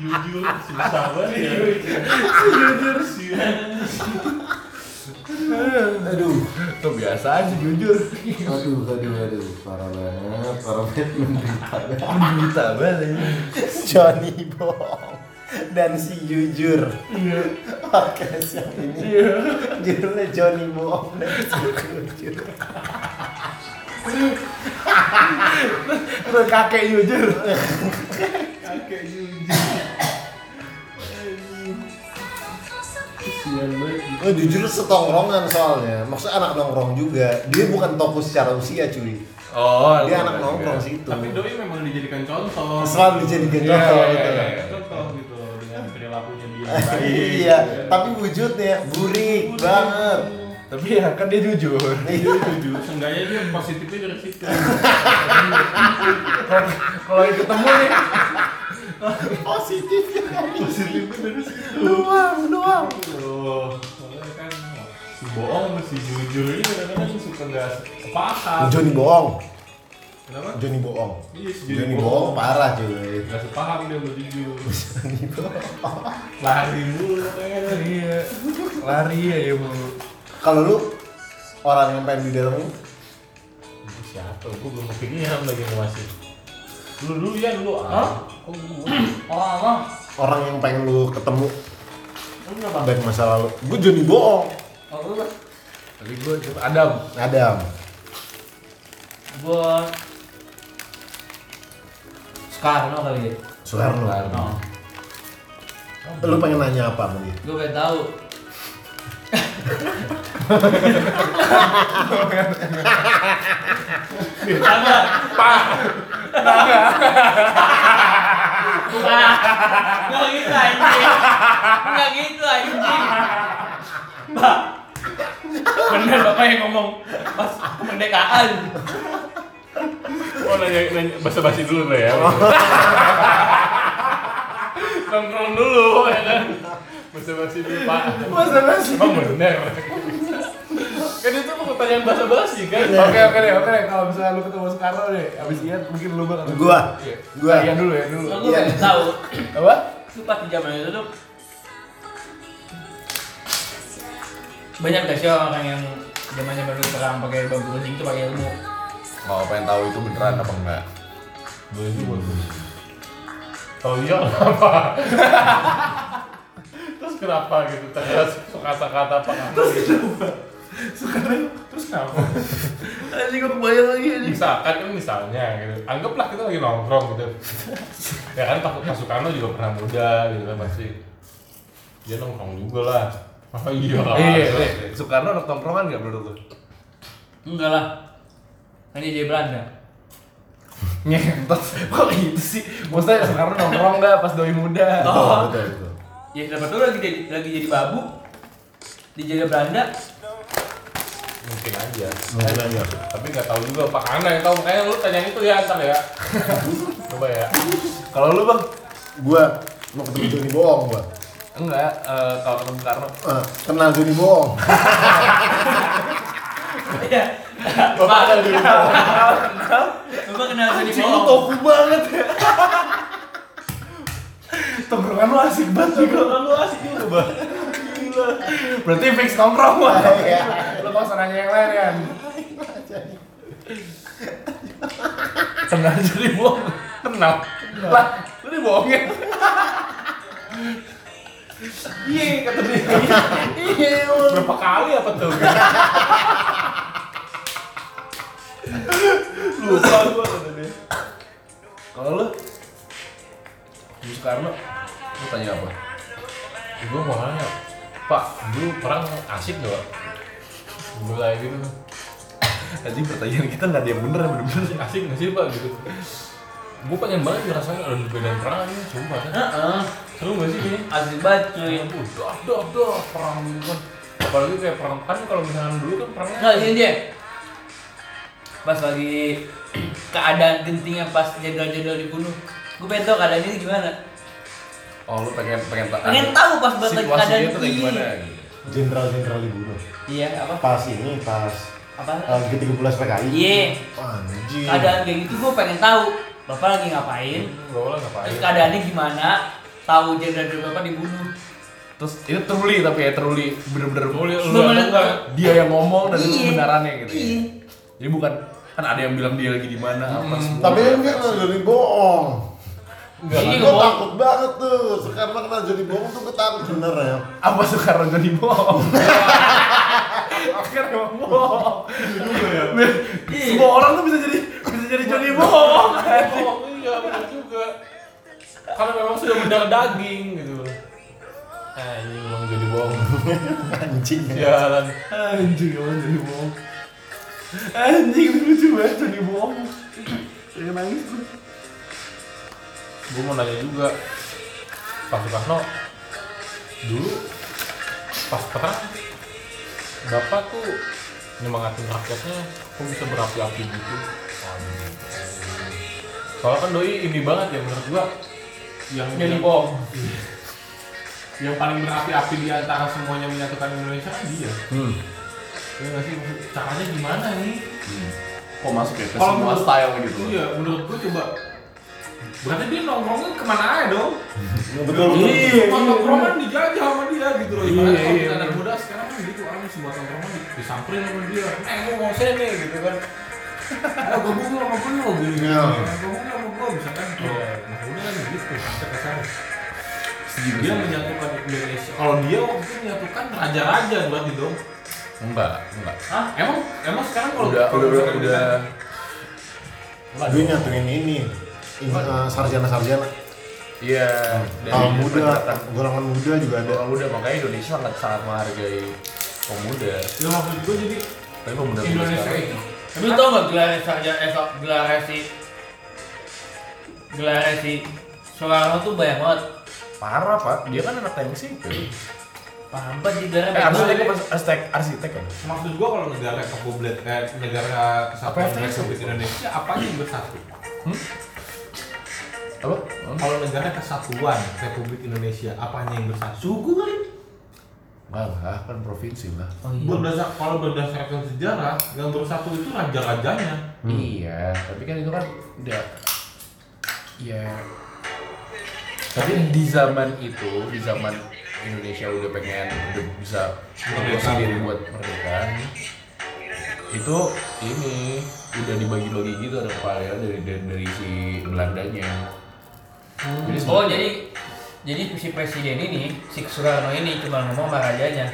Jujur susah banget ya. Jujur sih. Aduh. Tuh biasa aja jujur. Aduh, aduh, aduh. Parah banget, parah banget menderita banget. Menderita banget. Johnny bohong dan si jujur. Iya. podcast yang ini judulnya Johnny bohong dan lucu Udah kakek jujur. Kakek jujur. Kesian banget. Oh jujur setongkrongan soalnya Maksudnya anak nongkrong juga Dia bukan tokoh secara usia cuy Oh, Dia anak nongkrong situ Tapi doi memang dijadikan contoh. Selalu dijadikan Iya, contoh iya, gitu iya, contoh gitu dengan perilakunya dia. Iya, tapi wujudnya burik banget Tapi ya kan dia jujur. Dia jujur, seenggaknya dia positifnya dari situ. Kalau ketemu nih, Positif Positifnya dari situ. Doang, doang kan si bohong sama si jujur ini kadang-kadang suka nggak sepaham. Johnny bohong Kenapa? Johnny bohong Iya, si Johnny bohong parah cuy Nggak sepaham dia sama jujur. Lari mulu katanya. iya, lari ya ya mulu. Kalau lu orang yang pengen di dalam Itu siapa? Gue belum kepikiran lagi mau masih. Dulu dulu ya dulu. Hah? Oh, gua. Oh, apa? orang yang pengen lu ketemu Enggak, Bang. dari masa lalu gue Johnny bohong Oh, lu. Tapi gue coba Adam. Adam Gua Soekarno kali ya. Soekarno Oh. lu pengen nanya apa sama dia Gue pengen tahu. Sabar. Pak. Enggak gitu anjing. Enggak gitu anjing. Pak. Bener bapak yang ngomong pas kemerdekaan. Oh nanya, nanya basa basi dulu ya. Nongkrong dulu ya kan. Basa basi dulu pak. Masa basi. Oh bener. kan itu pertanyaan basa basi kan. Oke oke deh oke kalau misalnya lu ketemu Soekarno deh, abis Ian mungkin lu bakal Gua. Iya. Gua. Ian dulu ya dulu. Gue pengen tahu. Apa? Lu pas di zaman itu tuh banyak gak sih orang yang zamannya baru perang pakai bambu runcing itu pakai ilmu Mau pengen tahu itu beneran apa enggak? Boleh juga tuh. Oh iya kenapa? Terus kenapa gitu? Ternyata kata-kata apa gitu. Soekarno Terus kenapa? Anjing gue kebayang lagi anjing. Misalkan kan misalnya gitu. Anggaplah kita lagi nongkrong gitu. ya kan Pak Pak Soekarno juga pernah muda gitu kan pasti. Dia nongkrong juga lah. Oh iya. Iya, iya. Soekarno anak tongkrongan nggak menurut lu? enggak lah kan dia jadi Belanda Ngentot, kok gitu sih? Maksudnya Soekarno nongkrong nggak pas doi muda? Oh. betul betul ya dapat tuh lagi jadi lagi jadi babu dijaga Belanda Mungkin aja. mungkin aja Tapi nggak tahu juga Pak Ana yang tahu. Makanya lu tanya itu ya ntar ya. Coba ya. Kalau lu bang? gua mau ketemu Johnny bohong gua Enggak, eh, kalau ketemu Soekarno Eh, kenal Johnny bohong Iya. Bapak kenal dulu. Bapak kenal jadi bohong. toku banget ya Tongkrongan lu asik banget juga Lu asik juga bang. Gila Berarti fix nongkrong bang Iya. Lu gak usah nanya yang lain kan? Kenal jadi bohong Kenal. Lah, lu dibohongin Iya, kata dia Iya, Berapa kali apa tuh? Lupa gua kata dia. Kalau lu? Lu Soekarno, lu tanya apa? Gue mau nanya, Pak, dulu perang asik gak? Mulai gitu Tadi pertanyaan kita nggak ada yang bener bener-bener Asik gak sih Pak gitu? Gue pengen banget ngerasain ada perbedaan perang ini, sumpah kan Heeh. Seru gak sih ini? Asik banget cuy. Aduh, dah, dah, dah, perang gitu kan Apalagi kayak perang, kan kalau misalnya dulu kan perangnya Nggak ini dia. Pas lagi keadaan gentingnya pas jenderal-jenderal dibunuh. Gue pengen tahu keadaan ini gimana. Oh, lu pengen pengen tahu Pengen tahu pas buat lagi keadaan situasinya tuh kayak ini. gimana gitu. jenderal-jenderal dibunuh Iya, apa? pas ini pas Apa? uh, G13 PKI Iya. anjir Keadaan kayak gitu gue pengen tahu. Bapak lagi ngapain? Gak boleh ngapain Terus keadaannya gimana? Tahu jenderal bapak dibunuh. Terus itu truly tapi ya truly bener-bener Boleh lu enggak? dia yang ngomong dan itu Iya. kebenarannya gitu ya. Iya. Jadi bukan kan ada yang bilang dia lagi di mana apa semua. tapi kan dia Johnny bohong Ini gue ngomong takut banget tuh sekarang kena jadi bohong tuh gue takut bener ya Apa Soekarno jadi bohong? Kan emang bohong. juga ya Semua orang tuh bisa jadi bisa jadi Johnny bohong. oh iya benar juga karena memang sudah mendarah daging gitu ah ini memang jadi bohong anjing ya jalan Anjing emang jadi bohong. Anjing lucu banget jadi bohong. Saya nangis gue. Gue mau nanya juga. Pak Soekarno dulu pas perang bapak tuh nyemangatin rakyatnya kok bisa berapi-api gitu? Soalnya kan doi ini banget ya menurut gua. Yang jadi bohong. yang paling berapi-api di antara semuanya menyatukan Indonesia kan dia. Hmm. ya nggak sih? Caranya gimana nih? Kok masuk ya ke Kalau semua menurut- style gitu? iya menurut gua coba berarti dia nongkrongnya ke mana aja dong? Betul betul. Iya. semua tongkrongan dijajah sama dia gitu loh Iya, iya, kita anak iya. muda sekarang kan gitu kan semua tongkrongan di- disamperin sama dia. Eh gua mau sini gitu kan. Eh gabung lu sama gua gini gini Iya. Eh, gabung lu sama gua misalkan nah udah kan gitu sampai ke sana. Dia menyatukan Indonesia. Kalau dia waktu itu menyatukan raja-raja berarti dong. Enggak, enggak. Hah? emang emang sekarang kalau Udah kalau udah udah. gue nyatuin ini ini eh, sarjana-sarjana. Iya kaum muda golongan muda juga ada. Orang muda makanya Indonesia sangat sangat menghargai kaum muda. ya maksud gua jadi Tapi pemuda Indonesia itu. Lu tau gak gelar saja esok gelar si gelar si Soekarno tuh banyak banget. parah pak, dia kan anak teknik sipil. Paham banget di Eh arsitek apa? Arsitek, arsitek kan? maksud gua kalau negara republik eh, negara kesatuan republik Indonesia apa yang bersatu Apa? Hmm? kalau negara kesatuan republik Indonesia apanya yang bersatu suku kali Malah kan provinsi lah. Oh iya. berdasar kalau berdasarkan sejarah yang bersatu itu raja-rajanya Iya, tapi kan itu kan udah ya tapi di zaman itu, di zaman Indonesia udah pengen udah bisa Merdeka. sendiri buat merdeka itu ini udah dibagi-bagi gitu ada kepala dari, dari dari si Belandanya jadi Oh jadi jadi si presiden ini si Soekarno ini cuma ngomong sama rajanya.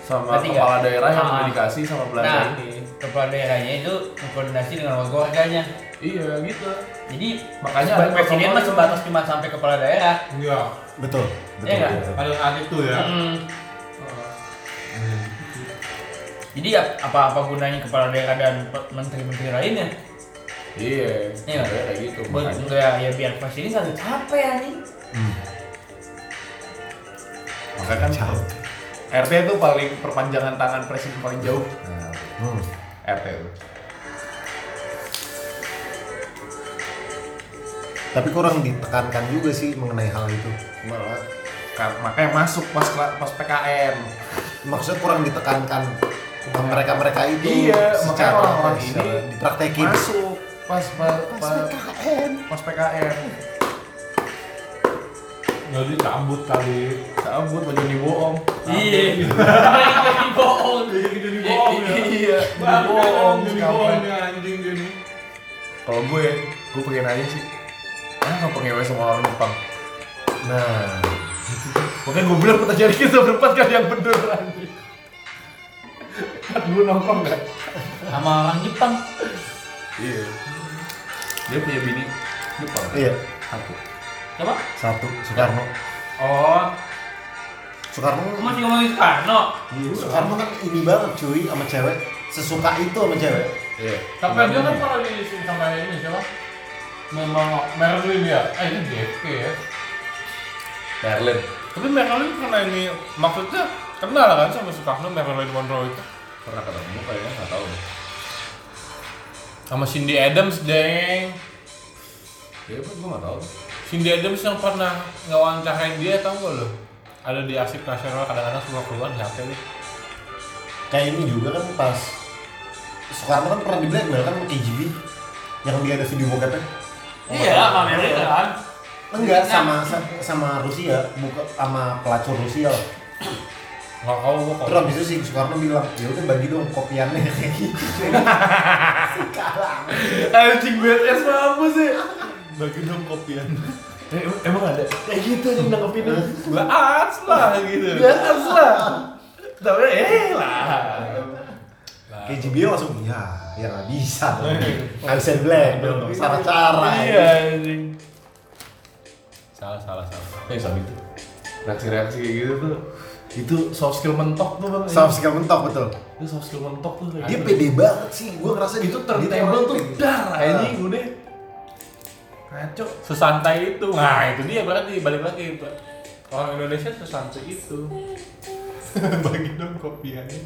sama nggak? kepala daerah yang Ah. dikasih sama Belanda Nah, ini kepala daerahnya itu koordinasi dengan warga warganya. iya gitu Jadi Makanya ada presiden mah sebatas cuma sampai kepala daerah. iya betul betul, Iya nggak? betul. pada saat itu ya Mm. Hmm. Jadi ap- apa-apa gunanya kepala daerah dan menteri-menteri lainnya? Iya Iya. kayak gitu Buat makanya. enggak ya biar presiden satu capek anjing. makanya kan RT itu paling perpanjangan tangan presiden paling jauh. Nah, Hmm. RT itu tapi kurang ditekankan juga sih mengenai hal itu. Malah ka- makanya masuk pas pas PKN maksudnya kurang ditekankan mereka mereka itu Iya, secara orang-orang secara ini dipraktekin. masuk pas pas pas, PKN pas PKN nggak dicabut kali. Cabut baju di bohong. Iya. Jadi bohong. jadi bohong. Ya. iya. Jadi bohong jadi kampret. bohong ya anjing dia nih. Kalau gue gue pengen aja sih. Ah nggak pengen ngewe sama orang Jepang? Nah. Makanya gue bilang kita jadi kita berempat kan yang bener anjing. Kan gue nongkrong kan? Sama orang Jepang. iya dia punya bini Jepang iya. Satu. Coba. satu Soekarno. Oh, Soekarno. Masih ngomongin Soekarno. Iya, Soekarno kan ini banget cuy sama cewek. Sesuka itu sama cewek. Iya tapi dia kan kalau di sama ini siapa? Memang Merlin ya? Eh ini JFK ya? Berlin tapi Merlin pernah ini maksudnya kenal kan sama Soekarno Marilyn Monroe itu? Pernah ketemu kayaknya nggak tahu sama Cindy Adams deng. Ya gue nggak tahu. Cindy Adams yang pernah ngewawancarain dia tau gak lo ada di arsip nasional kadang-kadang suka keluar di HP nih kayak ini juga kan pas Soekarno kan pernah di blackmail kan KGB yang dia ada video bokepnya. Iya, sama Amerika kan. enggak Nah. sama sa- sama Rusia bukan sama pelacur Rusia lah nggak tahu gua terus kok habis itu si Soekarno bilang ya udah bagi dong kopiannya. Kayak gitu. Sekarang anjing BTS apa sih? Bagi dong kopian. Eh, em- emang ada? Kayak gitu yang nanggepin lah as lah gitu. Ya lah. Tapi eh lah. Kayak JBL langsung, ya, ya nggak bisa. Nggak bisa black dong, cara-cara. iya anjing. Salah salah salah. Eh itu reaksi-reaksi kayak gitu tuh itu soft skill mentok tuh bang. Soft skill mentok betul. itu soft skill mentok tuh Dia gitu. pede banget sih, gue ngerasa itu turntable tuh pede. dar. Anjing udah. Kacau. Sesantai itu. Nah itu dia berarti. Balik lagi orang Indonesia sesantai itu. Bagi dong kopiannya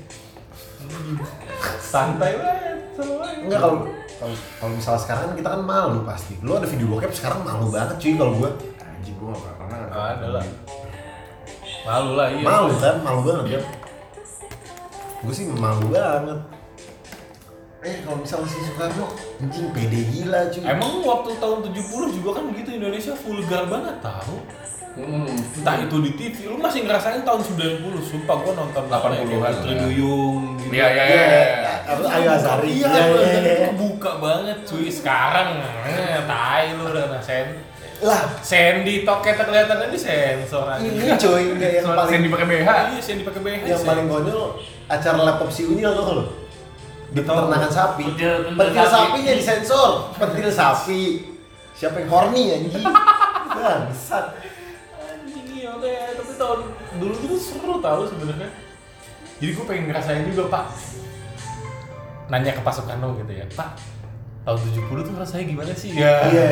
santai banget semua Enggak kalau kalau kalau misalnya sekarang kita kan malu pasti. Lu ada video bokep sekarang malu banget cuy kalau gue. anjing gua gak pernah ada lah malu lah iya Malu kan, malu banget ya. Gue sih malu banget. Eh kalau misalnya si Soekarno anjing pede gila cuy. Emang waktu tahun 70 juga kan begitu Indonesia vulgar banget tahu. Hmm. Entah itu di TV, lu masih ngerasain tahun 90, sumpah gua nonton 80-an Putri lah. Duyung gitu. Iya iya Iya, iya. apa Ayu Azari. Iya, Iya, iya, iya. itu buka banget cuy. Sekarang eh, tai lu udah ngerasain. Lah, Sandy toketnya kelihatan di sensor aja. ini coy enggak yang Soal paling Sandy pakai BH. Iya, Sandy pakai BH. yang paling konyol acara laptop si Unyil tuh lo di peternakan sapi Pentil- sapi. sapinya disensor pentil sapi siapa yang horny anjing bangsat Anjing iya tapi tahun dulu tuh seru tau sebenarnya. Jadi gue pengen ngerasain juga pak. Nanya ke Pak Soekarno gitu ya, Pak. Tahun 70 tuh rasanya gimana sih? Ya. iya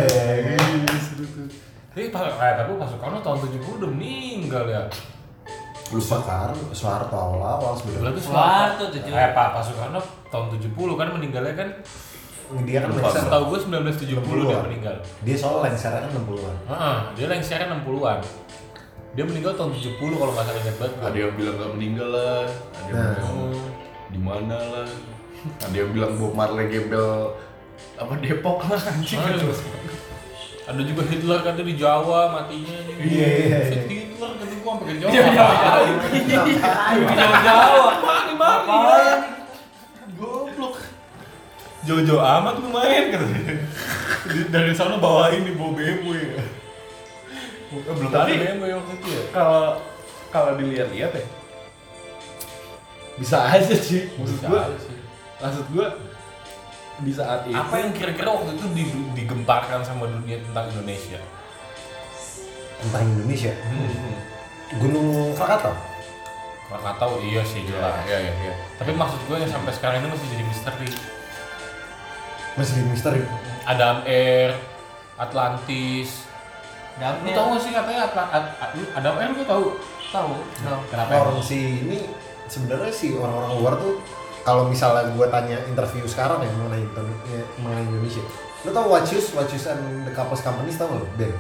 seru tuh. Tapi Pak, eh, tapi Pak Soekarno tahun 70 udah meninggal ya. lupa kan Soeharto awal-awal sebenarnya Berarti Soeharto tuh, cuy. Eh Pak, Pak Soekarno tahun 70 kan meninggalnya kan dia kan Lupa. lengser Setahu gue 1970 dia 60-an. meninggal. dia soal lengsernya kan 60-an Heeh, dia lengsernya 60-an. Dia meninggal tahun 70 kalau nggak salah ingat banget. Ada yang bilang gak meninggal lah, ada yang Nah. bilang di mana lah, ada yang bilang Bob Marley gembel apa Depok lah anjing. Aduh. Ada juga Hitler kan dia di Jawa matinya. Iya, iya, iya. Hitler kan gua sampai ke Jawa. Jauh-jauh. Mari mari. Apaan? Goblok. Jojo amat lu main katanya. Dari sana bawain di bawa BMW ya. Belum Tapi- BMW waktu itu ya. Kalau kalau dilihat-lihat ya bisa aja sih. Maksud Bisa gua, aja sih. maksud gua di saat itu Apa yang kira-kira waktu itu di- digemparkan sama dunia tentang Indonesia? tentang Indonesia Hmm. Gunung Krakatau Krakatau iya sih jelas. ya ya ya. Tapi maksud gue yang sampai sekarang ini masih jadi misteri. masih di misteri Adam Air, Atlantis. Lu Dapet. tau gak sih katanya Atla- At- At- lu Adam Air lu tahu? Tahu. Tahu. Kenapa? orang si ini sebenarnya sih orang-orang luar tuh kalau misalnya gue tanya interview sekarang ya mengenai ya, mengenai Indonesia lo tau What Shoes and the Couples Companies tau gak lo? Ben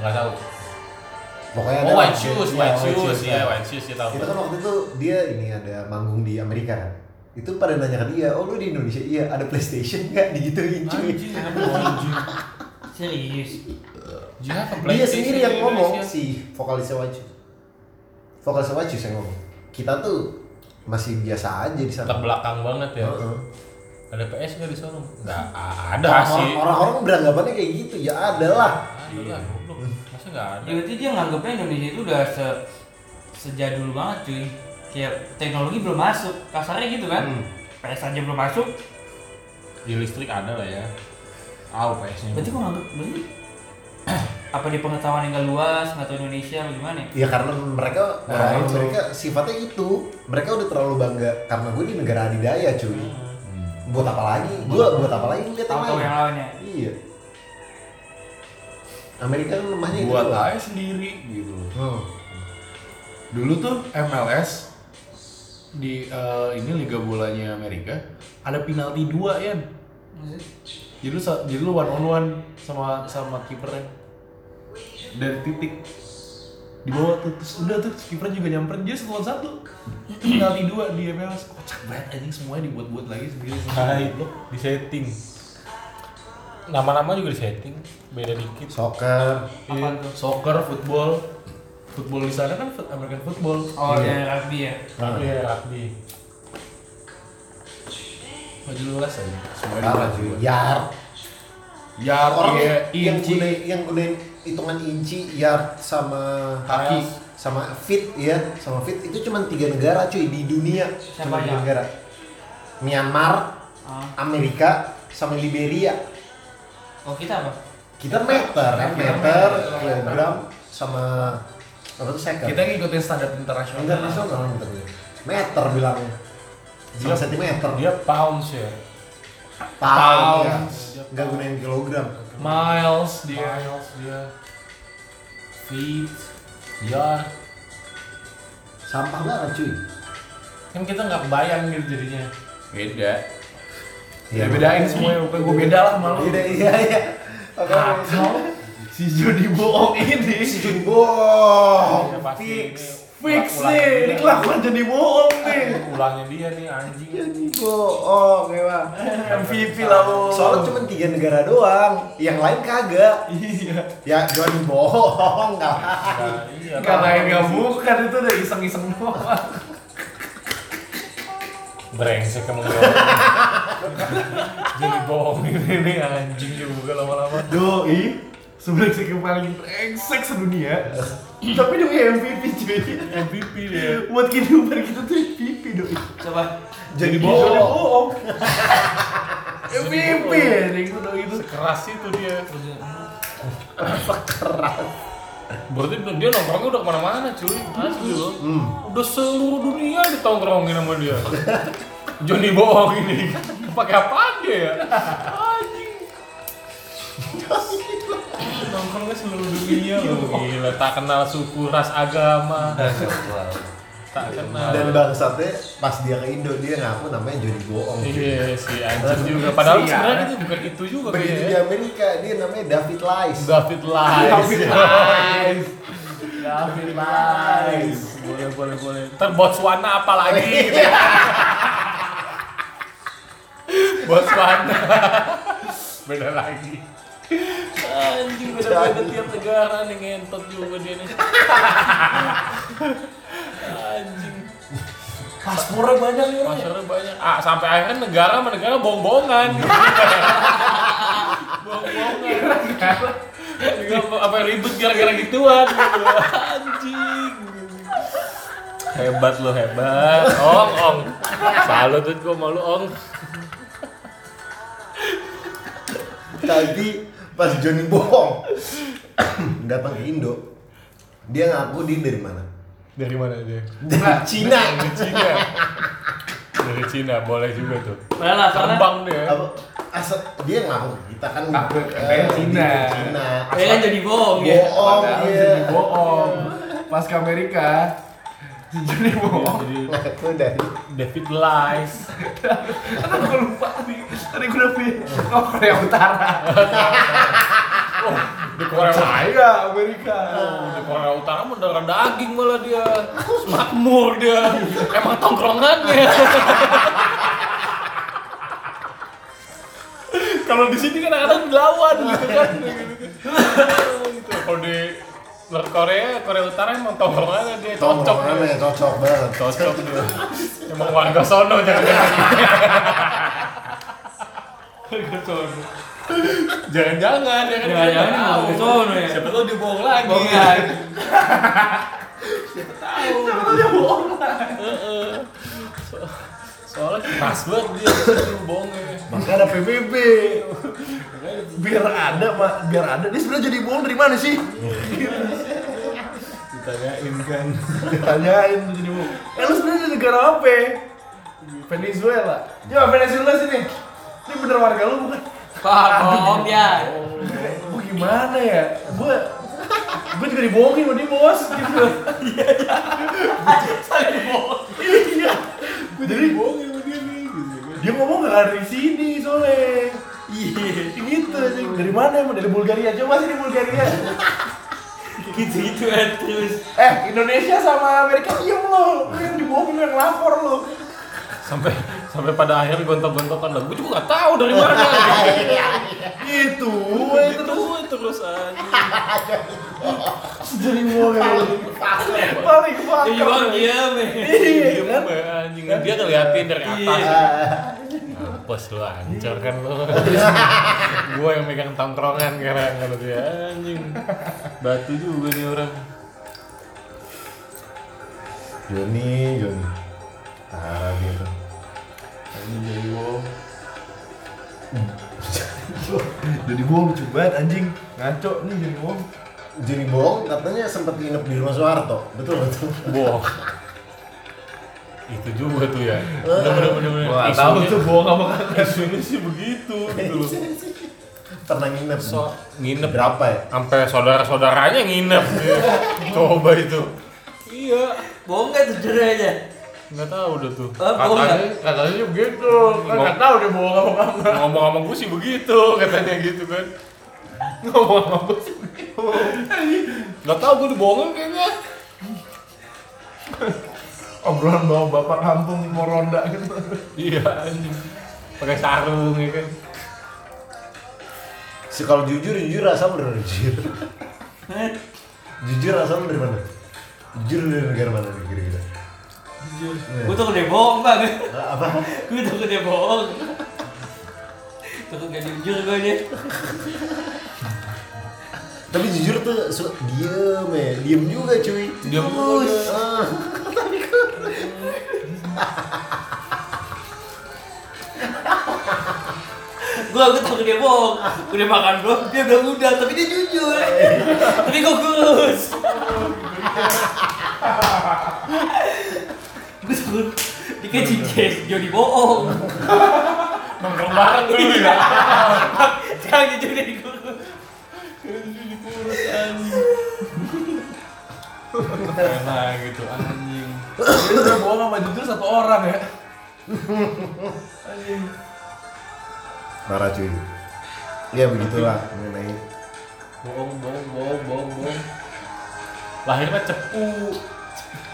Enggak tahu. pokoknya Oh, ada White Shoes, ya, White Shoes, ya. White Shoes ya tahu. itu kan waktu itu dia ini ada manggung di Amerika kan itu pada nanya ke dia, oh lu di Indonesia iya ada PlayStation nggak digituin cuy. Serius. Dia sendiri di yang ngomong si vokalisnya Shoes vokalisnya Shoes yang ngomong kita tuh masih biasa aja di sana Terbelakang banget ya. Heeh. Ada PS nggak di sana? Nggak ada Orang- sih. Orang-orang beranggapannya kayak gitu, ya ada lah. Ada lah, goblok. Masa nggak ada? Ya berarti dia nganggapnya Indonesia itu udah se sejadul banget cuy. Kayak teknologi belum masuk. Kasarnya gitu kan. Hmm. PS aja belum masuk. Di listrik ada lah ya. Tahu PS-nya. Berarti kok nganggap berarti apa di pengetahuan yang gak luas, nggak tahu Indonesia apa gimana ya? Karena mereka Nah, orang itu. Amerika sifatnya itu. Mereka udah terlalu bangga karena gue di negara adidaya cuy. Hmm. Buat apa lagi? Gue buat apa lagi ngeliat yang lain? yang lainnya. Iya. Amerika kan lemahnya itu. buat doang. aja sendiri gitu. Hmm. Dulu tuh MLS di eh, ini liga bolanya Amerika ada penalti dua ya. Jadi lu jadi lu one on one sama sama kipernya dari titik di bawah tuh terus udah tuh kiper juga nyamperin dia satu lawan satu penalti dua di MLS kocak banget anjing semuanya dibuat-buat lagi sendiri Hai, di setting. Nama-nama juga di setting, beda dikit. Soccer. Apa tuh? soccer football football di sana kan American football Oh, Iya. dari rugby ya. Nah. Iya, rugby. Nggak jelas aja semuanya Parah dibuat. cuy. Yard. Yard, orang iya, yang gunain yang gunain hitungan inci, yard sama Kaki. sama feet ya, sama feet itu cuma tiga negara cuy di dunia. Cuma tiga negara. Myanmar, Ah. Amerika, sama Liberia. Oh kita apa? Kita meter, meter, kilogram, sama apa tuh second? Kita ngikutin standar internasional. internasional meter meter bilangnya Dia- sentimeter Dia pounds ya. pound ya. Pounds. nggak gunain kilogram Miles dia. Miles dia. Feet. Yard. sampah banget cuy Kan kita nggak bayang gitu jadinya. Beda. Ya, bedain semuanya, gue beda lah malu. iya iya iya Oke, Atau si Jody bohong ini si Jun bohong Iya, pasti fix ini fix nih, ini kelakuan Jody bohong nih. Ulangnya dia nih anjing. Jody bohong emang MVP lah lo. soalnya cuma tiga negara doang yang lain kagak Iya. ya Johnny bohong nggak Nah, iya. Gak lain gak bukan itu udah iseng-iseng doang. Brengsek emang dia. Jadi bohong ini nih anjing juga lama-lama. Doi, sebelah yang paling brengsek sedunia. Tapi dia MVP cuy. MVP dia. Buat kehidupan kita tuh MVP doi. Coba. jadi bohong. MVP ya, itu doi itu. Keras itu dia. keras Berarti dia nongkrongnya udah ke mana-mana cuy. Asli loh. hmm. Udah seluruh dunia ditongkrongin sama dia. Johnny bohong ini. Pakai apa dia ya? Anjing. Nongkrongnya seluruh dunia loh. Gila, tak kenal suku, ras, agama. Tak kenal. dan bangsatnya pas dia ke Indo dia ngaku namanya Johnny bohong cuy. Iya si anjing juga. Padahal Sial. sebenarnya itu bukan itu juga begitu di ya. Amerika dia namanya David Lies David Lies. David Lies. David Lies. Boleh boleh boleh. Ntar Botswana apa lagi? Botswana. Beda lagi. Anjing beda-beda tiap negara nih ngentot juga dia nih. Anjing. Paspornya banyak nih orang. Pasarnya banyak. Ah, sampai akhirnya negara sama negara bohong-bohongan. bohong-bohongan. Negara apa ribut gara-gara gituan. gitu. Anjing. Hebat lo hebat. Ong, ong. Salut tuh gua malu ong. Tapi pas Johnny bohong datang ke Indo, dia ngaku dia dari mana? Dari mana dia? Dari Cina. Dari Cina. Dari Cina boleh juga tuh. Soalnya. Terbang dia. Apa? Asal dia ngaku kita kan Ngaku eh, Cina. Cina. Kan jadi bohong ya. Bohong Padahal dia. jadi bohong. Pas ke Amerika, Jody bohong. Jadi Ngaku dari David Lies. Gue lupa nih. Tadi gue udah pilih. Oh, Korea Utara. Oh, di Korea Utara. Saya Amerika. Oh, di Korea Utara mah darah daging malah dia. Makmur dia. Emang tongkrongannya. Kalau di sini kan kadang dilawan gitu kan. gitu. Kalau di North Korea, Korea Utara emang tongkrongannya dia cocok. Tongkrongannya cocok banget. Cocok dia. Emang warga sono jangan-jangan. Warga sono. Jangan-jangan ya kan. Jangan-jangan Siapa emang tahu. warga sono ya. Siapa tahu dia bohong lagi. Bohong lagi. Kalau dia bohong. Heeh. So- Soalnya keras banget dia bohongnya. Maka ada PBB. Biar ada, Mak. Biar ada. Dia sebenarnya jadi bohong dari mana sih? Ditanyain kan. Ditanyain tuh jadi bohong. Eh lu sebenarnya dari negara apa? Venezuela. Ya Venezuela sini. Ini bener warga lu bukan? Pak, bohong dia. Gue gimana ya? Gue gue juga dibohongin sama dia bos gitu. Iya iya. Saya dibohong. Iya. Gue jadi Bohongin sama dia nih gitu dia ngomong gak ada di sini soalnya. Iya. Gitu aja. Dari mana emang? Dari Bulgaria. Coba sini Bulgaria. Gitu-gitu kan terus. Eh Indonesia sama Amerika diem lo. Lu yang dibohongin yang lapor lo. Sampai sampai pada akhirnya gontok-gontokan lah. Gue juga nggak tahu dari mana. Itu. itu tuh terus aja. Jadi bohong. Paling Dia juga fakir. diam ya. Iya kan? Diem, anjing dia ngeliatin dari atas. Iya. Mampus lu hancur kan lu. gua yang megang tongkrongan sekarang kalau dia anjing. Batu juga nih orang. Joni Joni parah dia tuh Anjing jadi bohong. jadi bohong lucu banget anjing. Ngaco nih jadi bohong. Joni bohong katanya sempat nginep di rumah Soeharto betul betul Bohong. Itu juga tuh ya. Bener-bener. Gua tahu tuh bohong apa kagak. Isunya sih begitu gitu loh. pernah nginep So, nginep berapa ya sampai saudara-saudaranya nginep dia. Coba itu. Iya, Bohong nggak tuh aja. Nggak tahu udah tuh. Oh, bohong Katanya, katanya sih begitu. Kan nggak tahu dia bohong apa kagak. Ngomong sama gue sih begitu, katanya gitu kan. Ngomong sama gue sih begitu. Nggak tahu gue dibohongin kayaknya. Obrolan bawa bapak kampung mau ronda gitu. Iya, anjing. Pakai sarung ya kan. Si kalau jujur jujur asal dari mana jujur. jujur asal dari mana? Jujur dari negara mana nih kira-kira? Gue tuh udah bohong bang. Apa? Gue tuh udah bohong. Tuh gak jujur gue nih. Tapi jujur tuh suka diem ya, diem juga cuy. Diem juga. Ah. Gue gue tuh dia bohong. Udah makan belum? Dia udah, tapi dia jujur. tapi gue kurus. tuh dikasih Jess, jadi bohong. Nongkrong bareng dulu ya. Jangan jujur dari kurus. Nah gitu anjing. Dia udah bohong sama jujur satu orang ya. Anjing. Marah cuy. Ya begitulah mengenai Bohong, bohong, bohong, bohong, bohong. Lahirnya cepu.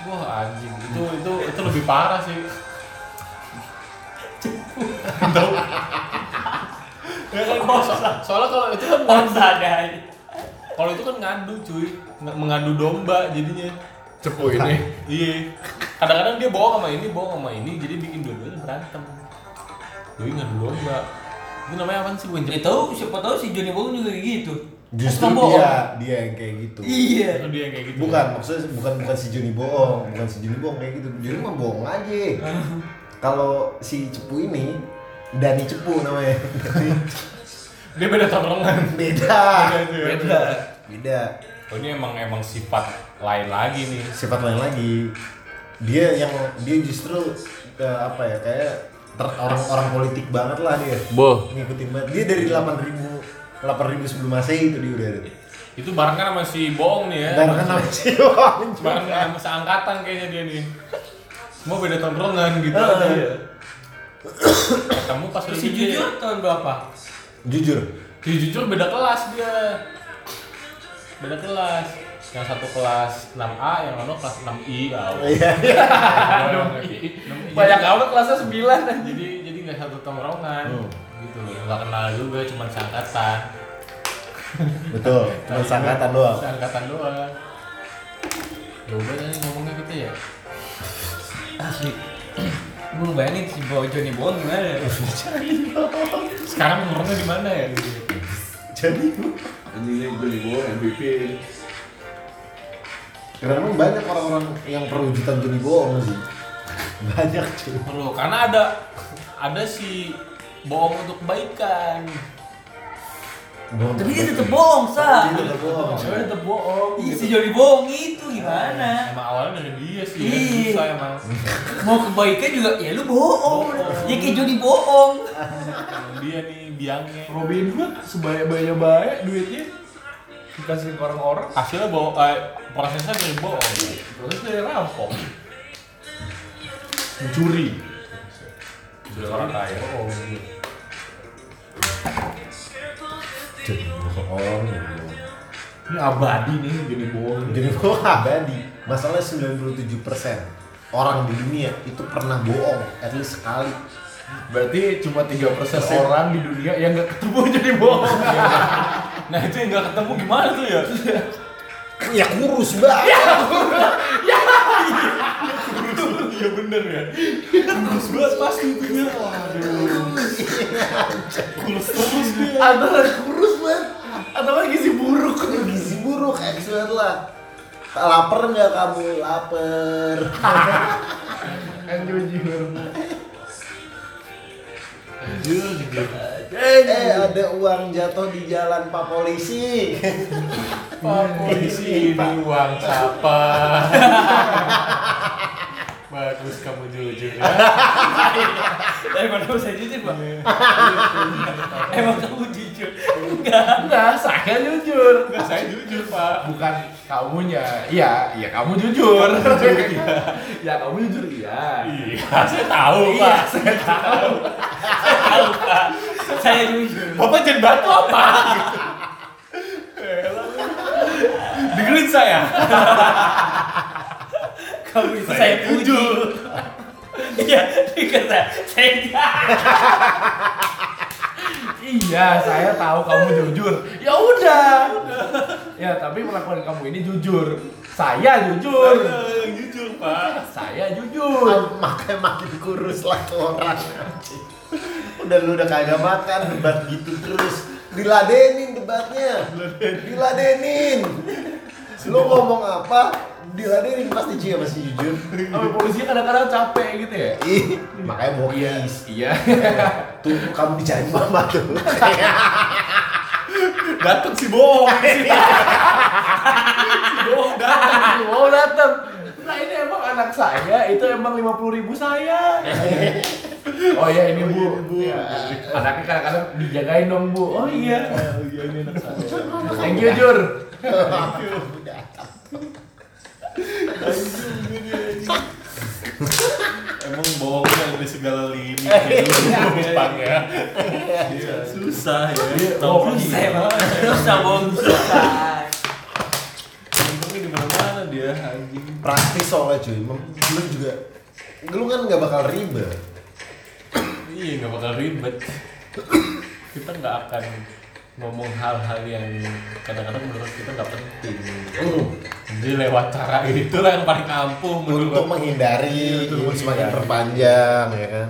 Wah anjing, itu itu itu lebih parah sih. Cepu. Tahu? Ya kan, so- soalnya kalau itu kan ngadu, kalau itu kan ngadu cuy, Nge- mengadu domba jadinya. Cepu ini. Iya. Kadang-kadang dia bohong sama ini, bohong sama ini, jadi bikin dua-duanya berantem. Doi ngadu domba. Itu namanya apa sih gue Ya tahu siapa tahu si Johnny bohong juga kayak gitu. Justru bohong. dia dia yang kayak gitu. Iya. Dia yang kayak gitu. Bukan, maksudnya bukan bukan si Joni bohong, bukan si Joni bohong kayak gitu. Joni mah bohong aja. Kalau si Cepu ini Dani Cepu namanya. Dia beda tongkrongan. Beda. Beda. Beda. Beda. Oh, ini emang emang sifat lain lagi nih. Sifat lain lagi. Dia yang dia justru eh, apa ya kayak ter- orang-orang politik banget lah dia. Boh. Ngikutin banget. Dia dari 8000 8000 sebelum Masehi itu dia udah ada. Itu barengan sama si bohong nih ya. Barengan sama si Wong. Barengan sama seangkatan kayaknya dia nih. Semua beda tongkrongan gitu Ah. aja ya. Ketemu pas si dia- jujur tahun berapa? Jujur. Si jujur beda kelas dia. Beda kelas. Yang satu kelas 6A, yang lain kelas 6I. Ah, Iya. Banyak amat kelasnya 9 Jadi jadi nggak satu tongkrongan. Hmm. Gitu loh. Nggak kenal juga, cuma seangkatan. Betul. Cuma sangkatan doang. Seangkatan doang. Coba nih ngomongnya kita ya. Asli. Gue bayangin si Bo Johnny bohong gimana? Sekarang nongkrongnya di mana ya? Jadi Anjingnya gue di bawah MVP. karena memang banyak orang-orang yang perwujudan Joni bohong sih. Banyak cuy. Perlu karena ada ada si bohong untuk kebaikan. Bohong. Tapi dia tetep bohong, Sa. Dia tetep bohong. Cewek tetap bohong. Iya si Johnny bohong itu gimana? Emang awalnya dari dia sih, ya. Iya. susah emang. Mau kebaikan juga ya lu bohong. Bohong. Ya kayak Johnny bohong. Dia nih biangnya. Robin Hood sebaya-baya baik duitnya dikasih ke orang-orang. Hasilnya bohong, eh, prosesnya dari bohong. Terus dari rampok. Mencuri. Sudah orang kaya. Joni bohong. Ini abadi nih jadi bohong. Joni bohong abadi. Masalahnya 97% orang di dunia itu pernah bohong at least sekali. Berarti cuma 3% orang di dunia yang nggak ketemu jadi bohong. Nah itu yang nggak ketemu gimana tuh ya? Ya kurus banget. Iya bener ya. Kurus banget pasti itu. Waduh. Kurus terus dia. Antara kurus banget. Kan gizi buruk. Gizi buruk, expert lah. Lapar nggak kamu? Lapar. Jujur. Jujur, jujur. Eh, ada uang jatuh di jalan Pak Polisi. Pak polisi ini uang siapa? Bagus kamu jujur ya. Daripada saya jujur, Pak. Emang kamu jujur? Enggak. Enggak, saya jujur. Enggak, saya jujur pak. Bukan kamunya. Iya, iya kamu jujur. ya kamu jujur iya. Iya, saya tahu Iya, pak. saya tahu. Tahu, Pak. Saya jujur. Bapak jangan batu apa? Dengerin saya. Kamu itu Saya saya puji. jujur. Iya, dikata saya Iya, saya tahu kamu jujur. Ya udah. Ya, tapi melakukan kamu ini jujur. Saya jujur. Yang jujur pak. Saya jujur. Makanya makin kurus lah orang. Udah lu udah kagak makan debat gitu terus. Diladenin debatnya. Diladenin. Lu ngomong apa? Diladenin pasti Cia masih jujur. Sampai polisi kadang-kadang capek gitu ya. Ih, makanya bokis. Iya. Tuh kamu dicari mama tuh. Dateng si bohong. Si bohong dateng. Mau datang. Nah ini emang anak saya, itu emang lima puluh ribu saya. Oh iya ini bu, Iya. Anaknya kadang-kadang dijagain dong bu. Oh iya. Iya ini anak saya. Thank you Jur. Emang bohongnya dari segala lini. Jepang ya. Iya, susah ya. bohong. Susah emang. Susah, Bang. Susah. Untungnya di mana-mana dia anjing. Praktis soalnya cuy. Lu juga lu kan nggak bakal ribet. Iya nggak bakal ribet. Kita nggak akan ngomong hal-hal yang kadang-kadang menurut kita nggak penting. Hmm. Jadi lewat cara itu lah yang paling ampuh Untuk menurut menghindari Iya, untuk semakin perpanjang ya kan.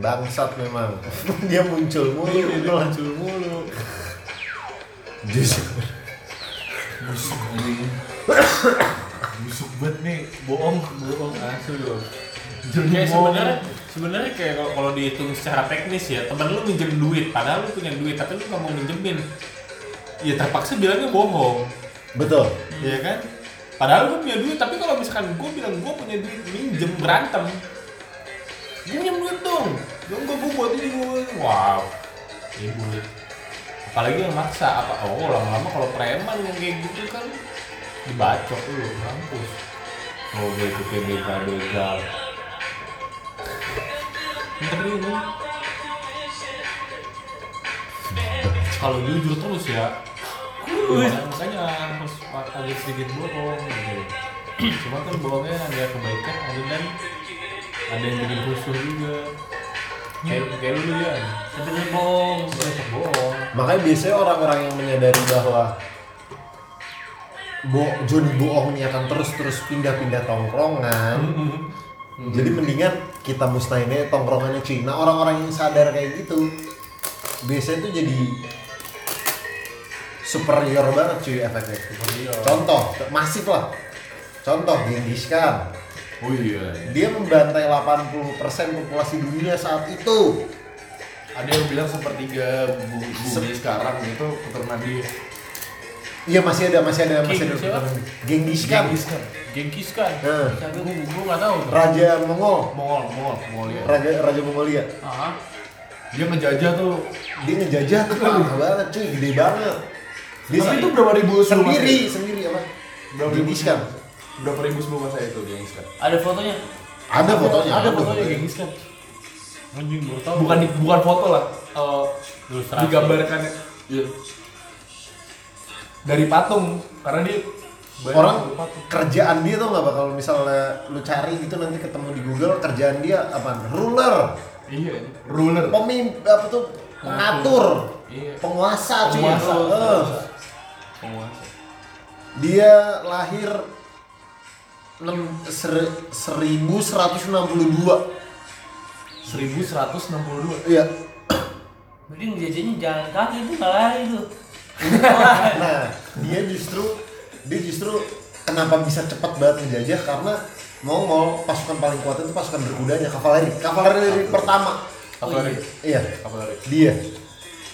Bangsat memang. Dia muncul mulu. Iya, dia muncul mulu. Justru. Busuk. Busuk banget nih, bohong, bohong asli loh. Kayak sebenarnya sebenarnya kayak kalau kalau dihitung secara teknis ya, temen lu minjem duit, padahal lu punya duit tapi lu nggak mau minjemin. Ya terpaksa bilangnya bohong, Betul. ya kan? Padahal gue punya duit, tapi kalau misalkan gue bilang gue punya duit minjem berantem, minjem duit dong, dong gue gue buat ini gue, wow, ibu apalagi yang maksa apa? Oh lama-lama kalau preman yang kayak gitu kan dibacok lu mampus. Oh gue itu kayak begal begal kalau jujur terus ya makanya, makanya harus agak sedikit bohong gitu cuma kan bohongnya ada kebaikan ada dan ada yang bikin rusuh juga kayak kayak lu ya Sebenarnya bohong. banyak bohong Makanya biasanya orang-orang yang menyadari bahwa Bo Joni bohong ini akan terus-terus pindah-pindah tongkrongan. Jadi mendingan kita musnahin aja tongkrongannya cuy. Nah orang-orang yang sadar kayak gitu biasanya tuh jadi superior banget cuy efeknya. Contoh, masif lah. Contoh, Genghis Khan. Oh iya. Dia membantai 80% populasi dunia saat itu. Ada yang bilang sepertiga bu- bumi sekarang itu keturunan dia. Iya masih ada, masih ada, masih ada. Siapa? Genghis Khan. Genghis Khan. Genghis kan Nah, gue gue nggak tahu Raja Mongol, Mongol Mongol Mongolia Raja Raja Mongolia. ah Dia ngejajah tuh. Dia ngejajah tuh parah banget cuy, gede banget. Dia Tapi itu berapa ribu sendiri, sendiri apa? Berapa ribu Genghis Khan. Berapa ribu sebelum masa itu Genghis Khan? Ada fotonya. Ada fotonya. Ada fotonya Genghis Khan. anjing baru tahu Bukan bukan foto lah. eh, Ilustrasi. digambarkan iya. Dari patung karena dia banyak Orang patung. kerjaan dia tuh nggak bakal misalnya lu cari gitu nanti ketemu di Google kerjaan dia apa? Ruler, iya ruler pemimpin apa tuh pengatur, Iya. penguasa cuy. Penguasa. Eh. penguasa Dia lahir enam- ser- 1162 1162. Iya. Berarti ngejajahnya jalan kaki itu nggak lari tuh. Nah, dia justru dia justru kenapa bisa cepat banget ngejajah karena Mongol pasukan paling kuat itu pasukan berkudanya kavaleri kavaleri pertama. Kavaleri. iya. Kavaleri. dia.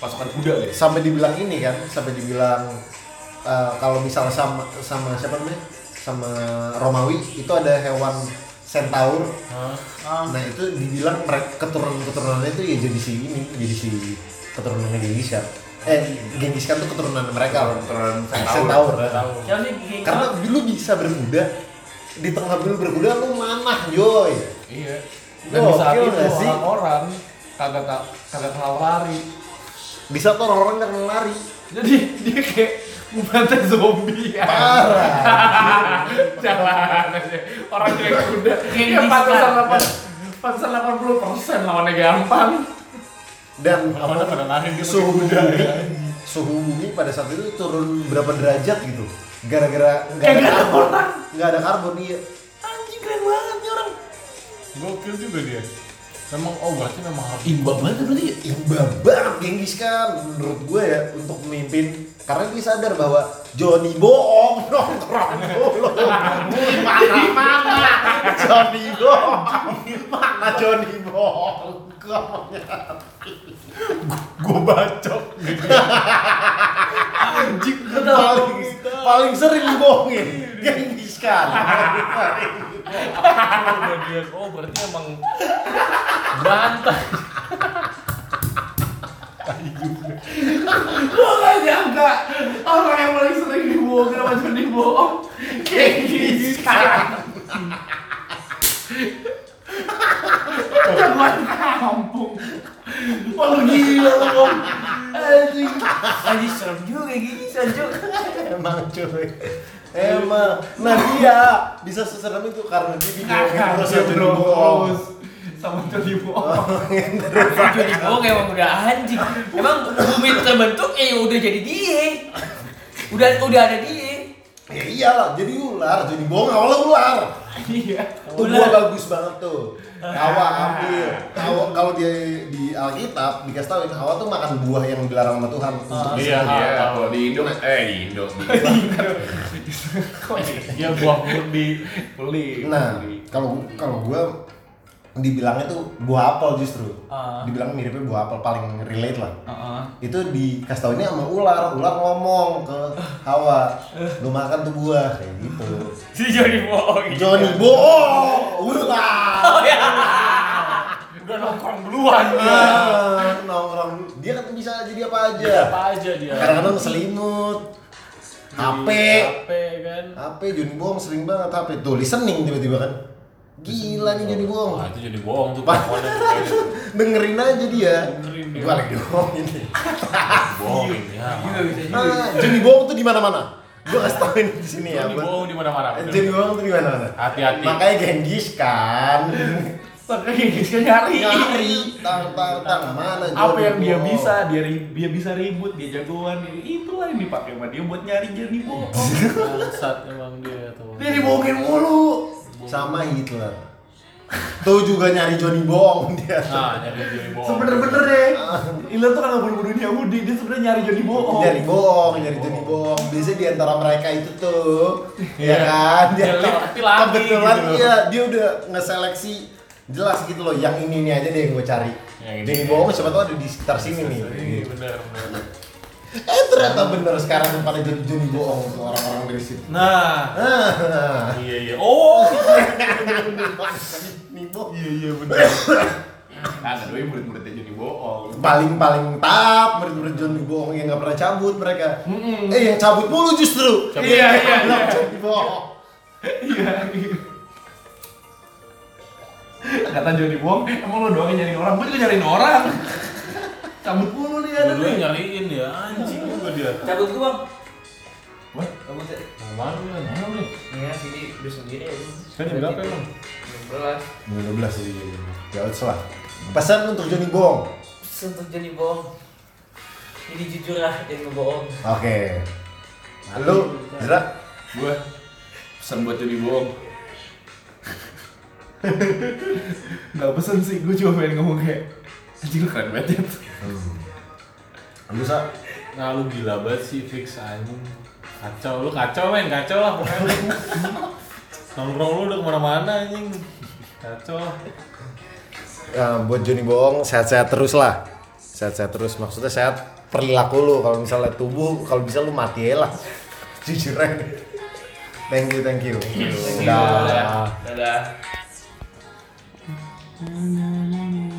Pasukan kuda ya. sampai dibilang ini kan sampai dibilang eh, kalau misalnya sama sama siapa namanya? Sama Romawi itu ada hewan centaur. Nah itu dibilang mereka keturunan keturunannya itu ya jadi si ini jadi si keturunannya Genghis Khan eh Genghis Khan tuh keturunan mereka Keturunan centaur geng karena lu bisa berkuda di tengah lu berkuda lu manah joy Iya. Dan di saat itu orang-orang kagak tak- kagak kenal lari. di saat orang-orang nggak kenal lari Jadi dia kayak membantai zombie ya. parah Jalan aja. Orang kayak kuda. Ya delapan pantesan 80 persen lawannya gampang. Dan Apa dia suhu bumi suhu bumi pada saat itu turun berapa derajat gitu? Gara-gara nggak ada karbon. nggak ada karbon iya. Anjing keren banget nih orang. Gokil juga dia. Memang oh berarti memang harus Imba banget berarti? Ya. imba banget Genghis Khan. Menurut gue ya untuk memimpin karena dia sadar bahwa Johnny bohong. Nongkrong. Dulu mana mana? Johnny bohong. Mana Johnny bohong gue bacok gitu. anjing paling paling sering Khan Udah dia, oh berarti emang bantah. Gua gak nyangka orang yang paling sering dibohongin sama Johnny bohong kayak Teman kampung. Oh emang cuy emang nah bisa seserem itu karena dia dibohongin terus bohong terus sama Johnny bohong. Jadi bohong emang udah anjing. Emang bumi terbentuk eh udah jadi dia. Udah udah ada dia. ya iyalah jadi ular Johnny bohong awalnya ular Iya. Ular. bagus banget tuh Hawa ambil Hawa kalau dia di Alkitab dikasih tahu Hawa tuh makan buah yang dilarang sama Tuhan untuk Iya, Iya, iya. kalau di Indo eh di Indo. Iya buah murni beli. Nah, kalau kalau gua dibilangnya tuh buah apel justru. Ah. Dibilang miripnya buah apel paling relate lah. Heeh. Itu dikasih taunya sama ular. Ular ngomong ke Hawa, "Lu makan tuh buah." Kayak gitu. Si Johnny bohong. Johnny bohong, ular. Udah nongkrong duluan dia. Ah, nongkrong. Dia kan bisa jadi apa aja. Apa aja dia. Kadang-kadang selimut. HP. HP kan. HP Johnny bohong sering banget HP. Tuh listening tiba-tiba kan. Gila nih Johnny bohong. Wah itu jadi bohong tuh Pak. dengerin aja dia Dengerin gue lagi dibohongin nih Bohongin ya. Johnny bohong tuh di mana mana gue kasih tauin di sini ya buat- bohong di mana-mana. bener. Johnny bohong tuh di mana mana Hati-hati. makanya Genghis kan Makanya Genghis Khan nyari. nyari tang tang tang mana Apa yang dia bohong? bisa, dia dia bisa ribut, dia jagoan. Itulah yang dipakai sama dia buat nyari Johnny bohong. Bangsat emang dia tuh. Dia dibohongin mulu. Sama Hitler tuh juga nyari Johnny bohong dia Nah, jadi Johnny bohong. Sebener-bener deh. Hitler tuh kan bunuh-bunuhin Yahudi, dia sebenarnya nyari Johnny bohong. nyari bohong, nyari Johnny bohong. Biasanya di antara mereka itu tuh, ya kan? Dia Dia kebetulan gitu iya, dia udah ngeseleksi jelas gitu loh. Yang ini ini aja deh yang gue cari. Yang ini. Johnny bohong siapa tahu ada di sekitar sini nih. Iya benar. Eh ternyata bener sekarang pada jadi Johnny bohong tuh orang-orang dari situ. Nah, Ah, iya iya. Oh, bohong. iya iya benar. Nah, kedua murid-muridnya Johnny bohong. paling paling tap murid-murid Johnny bohong yang nggak pernah cabut mereka. Eh yang cabut mulu justru. Cabut. Iya, iya, iya. Johnny bohong. Iya. iya. Kata Johnny bohong, emang lo doang yang nyariin orang, gue juga nyariin orang. Cabut mulu nih ada nih. nyariin ya, anjing juga dia. Cabut gua bang. Wah, Cabut ya. mana lu? Mana lu? Iya sini udah sendiri aja. Kan jam berapa emang? Jam 11. 12 sih. Ya lah. Pesan untuk Johnny bohong. Untuk Johnny bohong. Jadi jujur lah, jangan ngebohong. Oke. Lu, Zra? Gue pesan buat Johnny bohong. nggak pesen sih gue cuma pengen ngomong kayak anjing lu keren banget ya Lu sa. Nah lu gila banget sih fix anjing. Kacau, lu kacau men, kacau lah pokoknya lu. Nongkrong lu udah ke mana-mana anjing. Kacau. Lah ya, buat Joni bohong sehat-sehat terus lah. Sehat-sehat terus. Maksudnya sehat perilaku lu. Kalau misalnya tubuh kalau bisa lu mati aja lah. Jujur aja. Thank you thank you. Thank you. Dah. Dadah. Dadah.